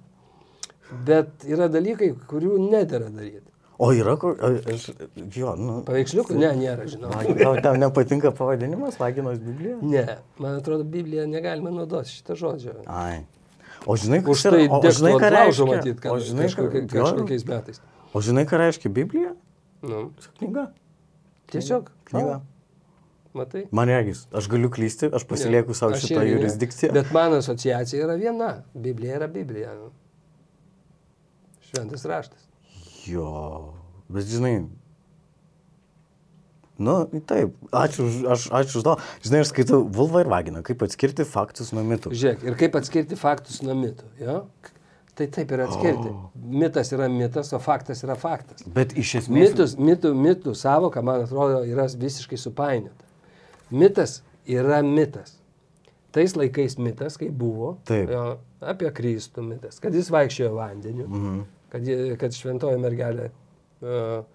Bet yra dalykai, kurių nedėra daryti. O yra kur, aš, jo, nu. Paveiksliukų? Ne, nėra, žinau. Tau, tau nepatinka pavadinimas Vaginos Biblija? Ne, man atrodo, Bibliją negalima naudoti šitą žodžio. Ai. O žinai, tai o žinai, degtų ką reiškia? matyti, O kad žinai, ką- kažkokia, kažkokiais metais. O žinai, ką reiškia Biblija? Nu, Knyga. tiesiog. Knyga. Matai? Man regis, aš galiu klysti, aš pasilieku savo šitą jurisdikciją. Bet mano asociacija yra viena. Biblija yra Biblija. Šventas raštas. Jo, bet žinai. Nu, taip, ačiū, aš, ačiū už to. Žinai, aš skaitau Vulva ir Vagina, kaip atskirti faktus nuo mitų. Žiūrėk, ir kaip atskirti faktus nuo mitų. Jo? Tai taip ir atskirti. Oh. Mitas yra mitas, o faktas yra faktas. Bet iš esmės. Mitus, mitų, mitų savoka, man atrodo, yra visiškai supainiota. Mitas yra mitas. Tais laikais mitas, kai buvo, Taip. jo, apie Kristų mitas, kad jis vaikščiojo vandeniu, Mhm. kad, kad šventoji mergelė uh,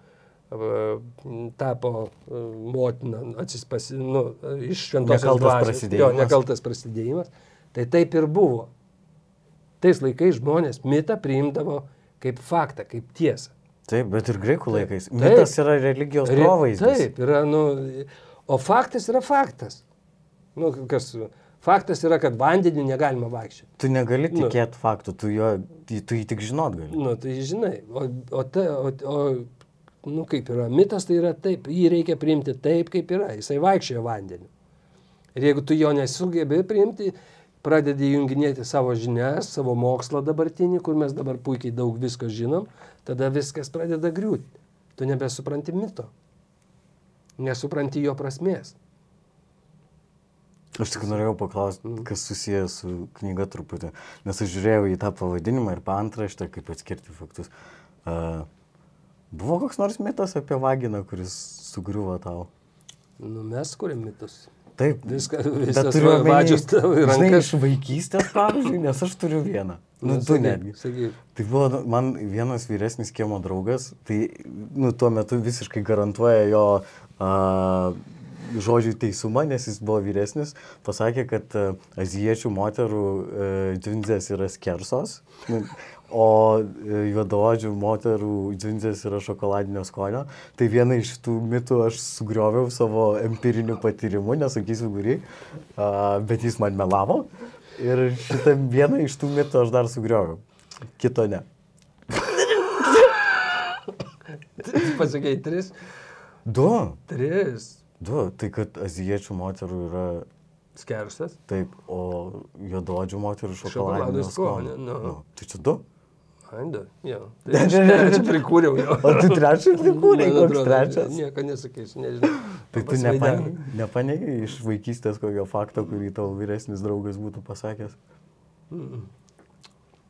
tapo uh, motina, atsispasi, nu, iš šventosios Nekaltas dvasios. prasidėjimas. Jo, nekaltas prasidėjimas. Tai taip ir buvo. Tais laikais žmonės mitą priimdavo kaip faktą, kaip tiesą. Taip, bet ir graikų laikais. Taip. Mitas yra religijos Re- provaizdis. Taip, yra, nu, o faktas yra faktas. Nu, kas, faktas yra, kad vandenį negalima vaikščioti. Tu negali Nu. tikėti faktų, tu, jo, tu, jį tik žinot gali. Nu, tai žinai, o, o, ta, o, o nu, kaip yra, mitas tai yra taip, jį reikia priimti taip, kaip yra, jisai vaikščiojo vandeniu. Ir jeigu tu jo nesugebė priimti, pradedi junginėti savo žinias, savo mokslą dabartinį, kur mes dabar puikiai daug visko žinom, tada viskas pradeda griūti. Tu nebesupranti mito. Nesupranti jo prasmės. Aš tik norėjau paklausti, kas susijęs su knyga truputį, nes aš žiūrėjau į tą pavadinimą ir paantraštę, kaip atskirti faktus. Uh, buvo koks nors mitas apie vaginą, kuris sugriuvo tau? Nu, mes kuriam mitus. Taip, Viską, turiu vadžius tavo žinai, rankas. iš vaikystės, pavyzdžiui, nes aš turiu vieną. Nu, du sakyk, netgi. sakyk. Tai buvo nu, man vienas vyresnis kiemo draugas, tai nu, tuo metu visiškai garantuoja jo a, žodžių teisumą, nes jis buvo vyresnis, pasakė, kad a, azijiečių moterų a, džinzės yra skersos, o a, juodaodžių moterų džinzės yra šokoladinio skonio. Tai vieną iš tų mitų aš sugrioviau savo empiriniu patyrimu, nesakysiu kurį, bet jis man melavo. Ir šitą vieną iš tų mitų aš dar sugrioviau. Kito ne. Pasakėjai tris. Du. Tris. Du. Tai kad azijiečių moterų yra Skersas. taip, o juododžių moterų šokoladinio skonio, skonio. nu. Nu, Tai čia du. Anda, jo. Tai aš trečią prikūriau jo. O tu trečią prikūrei, Man koks trečias? Nieko nesakysiu, nežinau. Tai tu Pasvaidenau. nepanegi iš vaikystės kokio fakto, kurį tavo vyresnis draugas būtų pasakęs.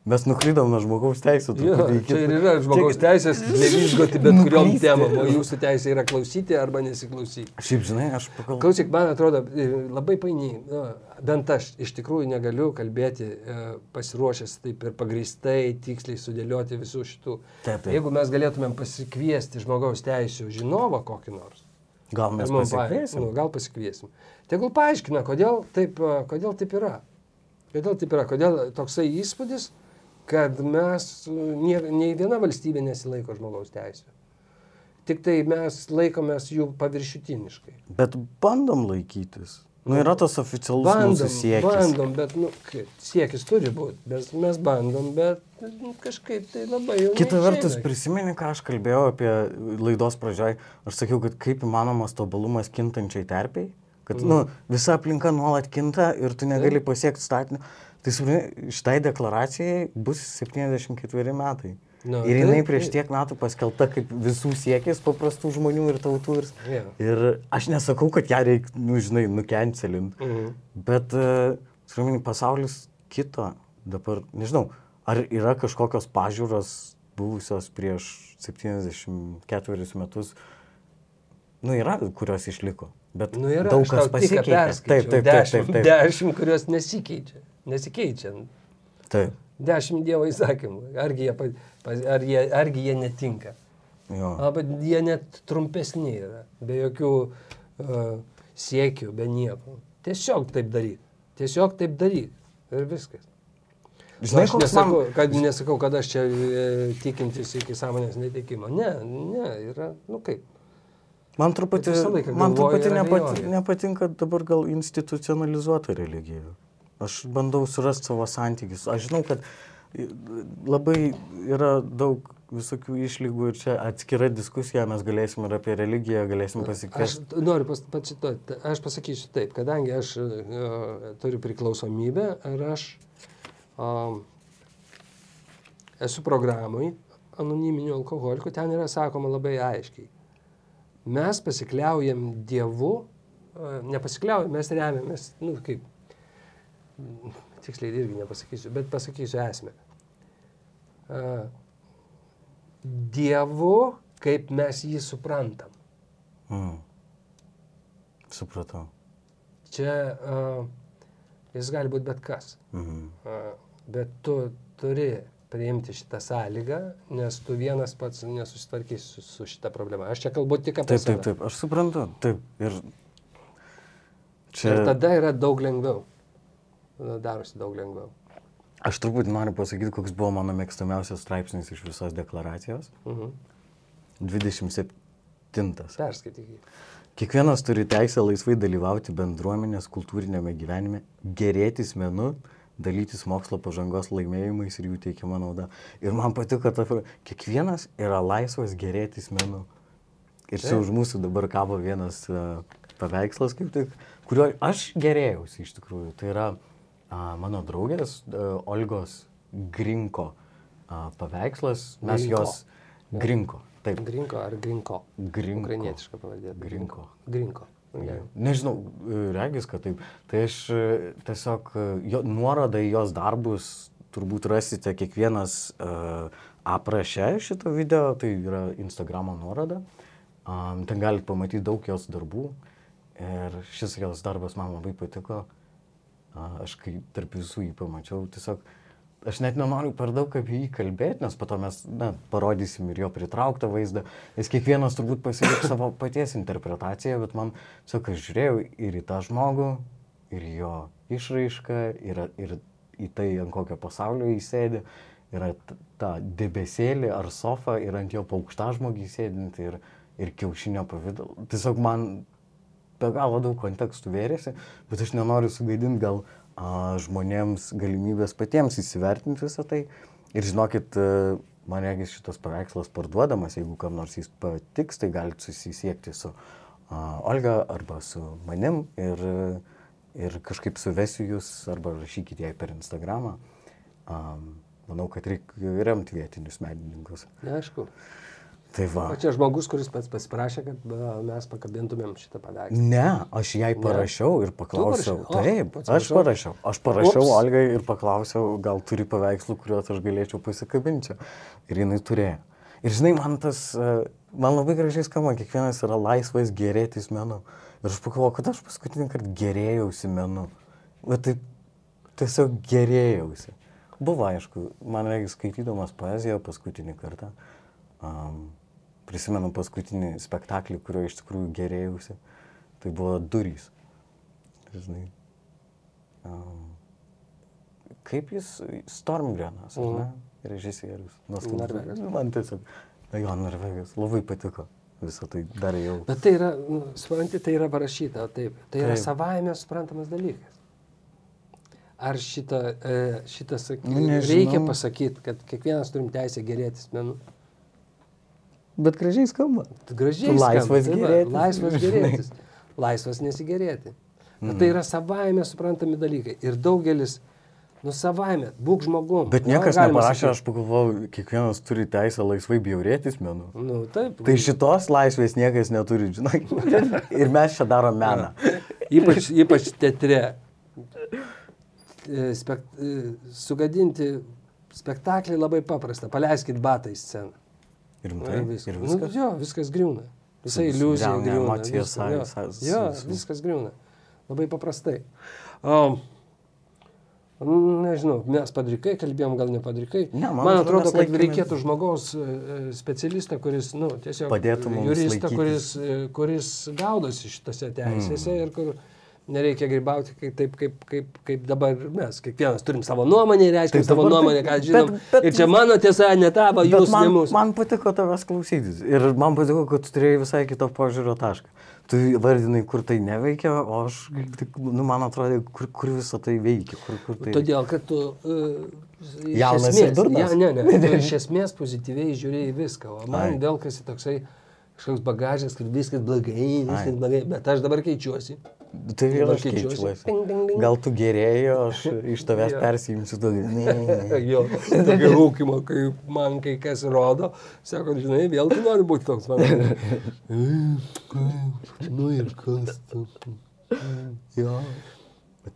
Mes nuklydom nuo žmogaus teisų. Jo, čia ir yra žmogaus Čia- teisės nevyžgoti bet kuriom temom, o jūsų teisė yra klausyti arba nesiklausyti. Šiaip žinai, aš pagalvoju. Klausyk, man atrodo, e, labai painiai, nu, bent aš iš tikrųjų negaliu kalbėti e, pasiruošęs taip ir pagristai, tiksliai sudėlioti visų šitų. Taip, taip. Jeigu mes galėtumėm pasikviesti žmogaus teisų žinovą kokį nors, Gal mes pasikviesim? Nu, gal pasikviesim. Tegul paaiškina, kodėl taip, kodėl taip yra. Kodėl taip yra, kodėl toksai įspūdis, kad mes, nie, nei viena valstybė nesilaiko žmogaus teisų. Tik tai mes laikomės jų paviršutiniškai. Bet bandom laikytis. Nu, yra tas oficialus mūsų siekis. bandom, bet nu, siekis turi būti. Mes, mes bandom, bet nu, kažkaip tai labai jau. Kita vertus, prisimeni, ką aš kalbėjau apie laidos pradžioj. Aš sakiau, kad kaip įmanomas tobulumas kintančiai terpiai. Kad mm. nu, visa aplinka nuolat kinta ir tu negali pasiekti statinio. Tai šitai deklaracijai bus 74 metai. Nu, ir jinai taip, prieš tiek metų paskelbta kaip visų siekis paprastų žmonių ir tautų. Ir, Jo. ir aš nesakau, kad ją reikia, nu, žinai, nukencelinti. Mhm. Bet, uh, supranti, pasaulis kito. Dabar, nežinau, ar yra kažkokios pažiūros buvusios prieš 74 metus Nu, yra, kurios išliko. Bet Nu yra, daug kas pasikeitė. Taip, taip, taip, taip. taip. Dešimt, kurios nesikeičia. Nesikeičia. taip. Dešimt Dievo įsakymų. Argi jie, ar jie, argi jie netinka? Jo. A, bet jie net trumpesni yra. Be jokių uh, siekių, be nieko. Tiesiog taip daryk. Tiesiog taip daryk. Ir viskas. Žinai, aš nesakau, man... kad, nesakau, kad aš čia e, tikintis iki sąmonės netikimo. Ne, ne, yra, nu kaip. Man truputį, man truputį abejoji. nepatinka dabar gal institucionalizuota religija. Aš bandau surasti savo santykius. Aš žinau, kad labai yra daug visokių išlygų ir čia atskira diskusija, mes galėsim ir apie religiją, galėsim Aš pasikviesti. noriu pas, pacituoti, aš pasakysiu taip, kadangi aš uh, turiu priklausomybę ir aš um, esu programui anoniminių alkoholikų, ten yra sakoma labai aiškiai. Mes pasikliaujam Dievu, uh, nepasikliaujam, mes remiamės, nu kaip, tiksliai irgi nepasakysiu, bet pasakysiu esmę. Dievu, kaip mes jį suprantam. Mm. Supratau. Čia uh, jis gali būti bet kas. Mhm. Uh, bet tu turi priimti šitą sąlygą, nes tu vienas pats nesusitvarkysi su, su šita problema. Aš čia kalbu tik apie Taip, taip, save. taip, aš suprantu. Taip. Ir Čia... Ir tada yra daug lengviau. Darosi daug lengviau. Aš turbūt noriu pasakyti, koks buvo mano mėgstamiausias straipsnis iš visos deklaracijos. Mhm. 27. Perskaityk jį. Kiekvienas turi teisę laisvai dalyvauti bendruomenės kultūrinėme gyvenime, gerėtis menu, dalytis mokslo pažangos laimėjimais ir jų teikiama nauda. Ir man patiko, kad kiekvienas yra laisvas gerėtis menu. Ir čia už mūsų dabar kabo vienas uh, paveikslas, kaip tik, kuriuo aš gerėjausi iš tikrųjų. Tai yra uh, mano draugės uh, Olgos Grinko paveikslas. Mes Grinko. jos Grinko. Taip, Grinko ar Grinko? Grinko. Ukrainietiška pavardė. Grinko. Grinko. Gerai. Nežinau, e, regis, kad taip. Tai aš e, tiesiog e, jo, nuorodą į jos darbus turbūt rasite kiekvienas uh, apraše šito video, tai yra Instagramo nuoroda. Um, ten galite pamatyti daug jos darbų ir šis jos darbas man labai patiko. Uh, aš kai tarp visų jį pamačiau, tiesiog aš net nenoriu per daug apie jį kalbėti, nes po to mes na, parodysim ir jo pritrauktą vaizdą, nes kiekvienas turbūt pasiliks savo paties interpretaciją, bet man, tiesiog aš žiūrėjau ir į tą žmogų, ir jo išraišką, ir, ir į tai, ant kokio pasaulio jis sėdi, yra t- ta debesėlė ar sofa ir ant jo paukšta žmogį sėdinti ir, ir kiaušinio pavydalu. Tiesiog man be galo daug kontekstų vėrėsi, bet aš nenoriu sugaidinti gal a, žmonėms galimybės patiems įsivertinti visą tai. Ir žinokit, a, man regis šitas paveikslas parduodamas, jeigu kam nors jis patiks, tai galite susisiekti su a, Olga arba su manim ir, ir kažkaip suvesiu jūs arba rašykite jai per Instagramą. A, manau, kad reikia remti vietinius menininkus. Aišku. Tai va. O čia žmogus, kuris pats pasiprašė, kad mes pakabintumėm šitą paveikslą. Ne, aš jai parašiau ir paklausiau. O, Taip, aš parašiau. Aš parašiau Ups. Olgai ir paklausiau, gal turi paveikslų, kuriuos aš galėčiau pasikabinti. Ir jinai turėjo. Ir žinai, man tas, e, man labai gražiai skamba, kiekvienas yra laisvas gerėtis menu. Ir aš pagalvoju, kad aš paskutinį kartą gerėjausi menu. Bet taip tiesiog gerėjausi. Buvo, aišku, man reikia skaitydamas poeziją paskutinį kartą. Um, prisimenu paskutinį spektaklį, kurio iš tikrųjų gerėjausi. Tai buvo durys. Žinai. Um, kaip jis, Stormgrenas, ar ne? Režisierius. Nuostabus. Norvegas. Man tiesiog, jo, Norvegas. Labai patiko visą tai dar jau. Bet tai yra, nu, supranti, tai yra parašyta, taip. Tai yra Taip. savaime suprantamas dalykas. Ar šitą, e, šitą sak... Nu, reikia pasakyti, kad kiekvienas turim teisę gerėtis menu? Bet gražiai skamba. Gražiai. Tu laisvas skamba, tai gerėtis. Laisvas gerėtis. Laisvas nesigerėti. Bet tai yra savaime suprantami dalykai. Ir daugelis, nu savaime, būk žmogum. Bet niekas galima neparašė, aš sakyt. pagalvojau, kiekvienas turi teisę laisvai bjaurėtis menu. Nu, taip. Tai šitos laisvės niekas neturi, žinai. Ir mes čia darom meną. Ypač, ypač teatre. E, Spek, e, sugadinti spektaklį labai paprasta. Paleiskit batą į sceną. Ir Nu, tai, viskas. ir Nu, viskas. jo, viskas griūna. Visai Su- iliuzija griūna. emocijas, viskas, jo. Jo, viskas griūna. Labai paprastai. Um, nežinau, mes padrikai kalbėjom, gal ne padrikai. Ne, man man atrodo, kad laikėmės- reikėtų žmogaus e, e, specialistą, kuris, nu, tiesiog Padėtų mums juristą, kuris, e, kuris gaudosi šitose teisėse mm. ir kur nereikia grybauti kaip, taip, kaip, kaip, kaip dabar mes. Kiekvienas turim savo nuomonę, reiškia Tai savo nuomonę, ką žinom. bet- bet- ir čia mano tiesa, ne tavo, jūs, ne man, mūsų. man patiko tavęs klausytis. Ir man patiko, kad tu turėjai visai kitą požiūrio tašką. Tu vardinai, kur tai neveikia, o aš, nu, man atrodo, kur, kur visą tai veikia. Kur, kur tai... Todėl, kad tu... Uh, Jaunas ir durnas. Ja, ne, ne, tu iš esmės pozityviai žiūrėjai viską, o man Ai. vėl kas toksai kažkoks bagažas, kad viskas blogai, viskas Ai. blogai, bet aš dabar keičiuosi. Tai ir Dabar aš ding, ding. Gal tu gerėjai, o aš iš tavęs Jo. persijimsiu daugiau. Ne, ne, ne. Jo, tokio rūkimo, kai man kai kas rodo, sako, žinai, vėl tu nori būti toks man. nu ir kas tu. Jo.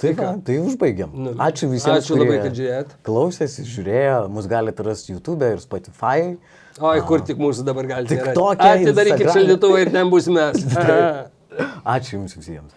Tai ką, tai užbaigiam. Nu, Ačiū visiems. Ačiū labai, kad žiūrėjot. Klausėsi, žiūrėjo, mus galite rasti YouTube ir Spotify. Oi, kur tik mūsų dabar galite. Tik tokia Atidarykit šaldytuvą ir ten bus mes. Ačiū Jums visiems.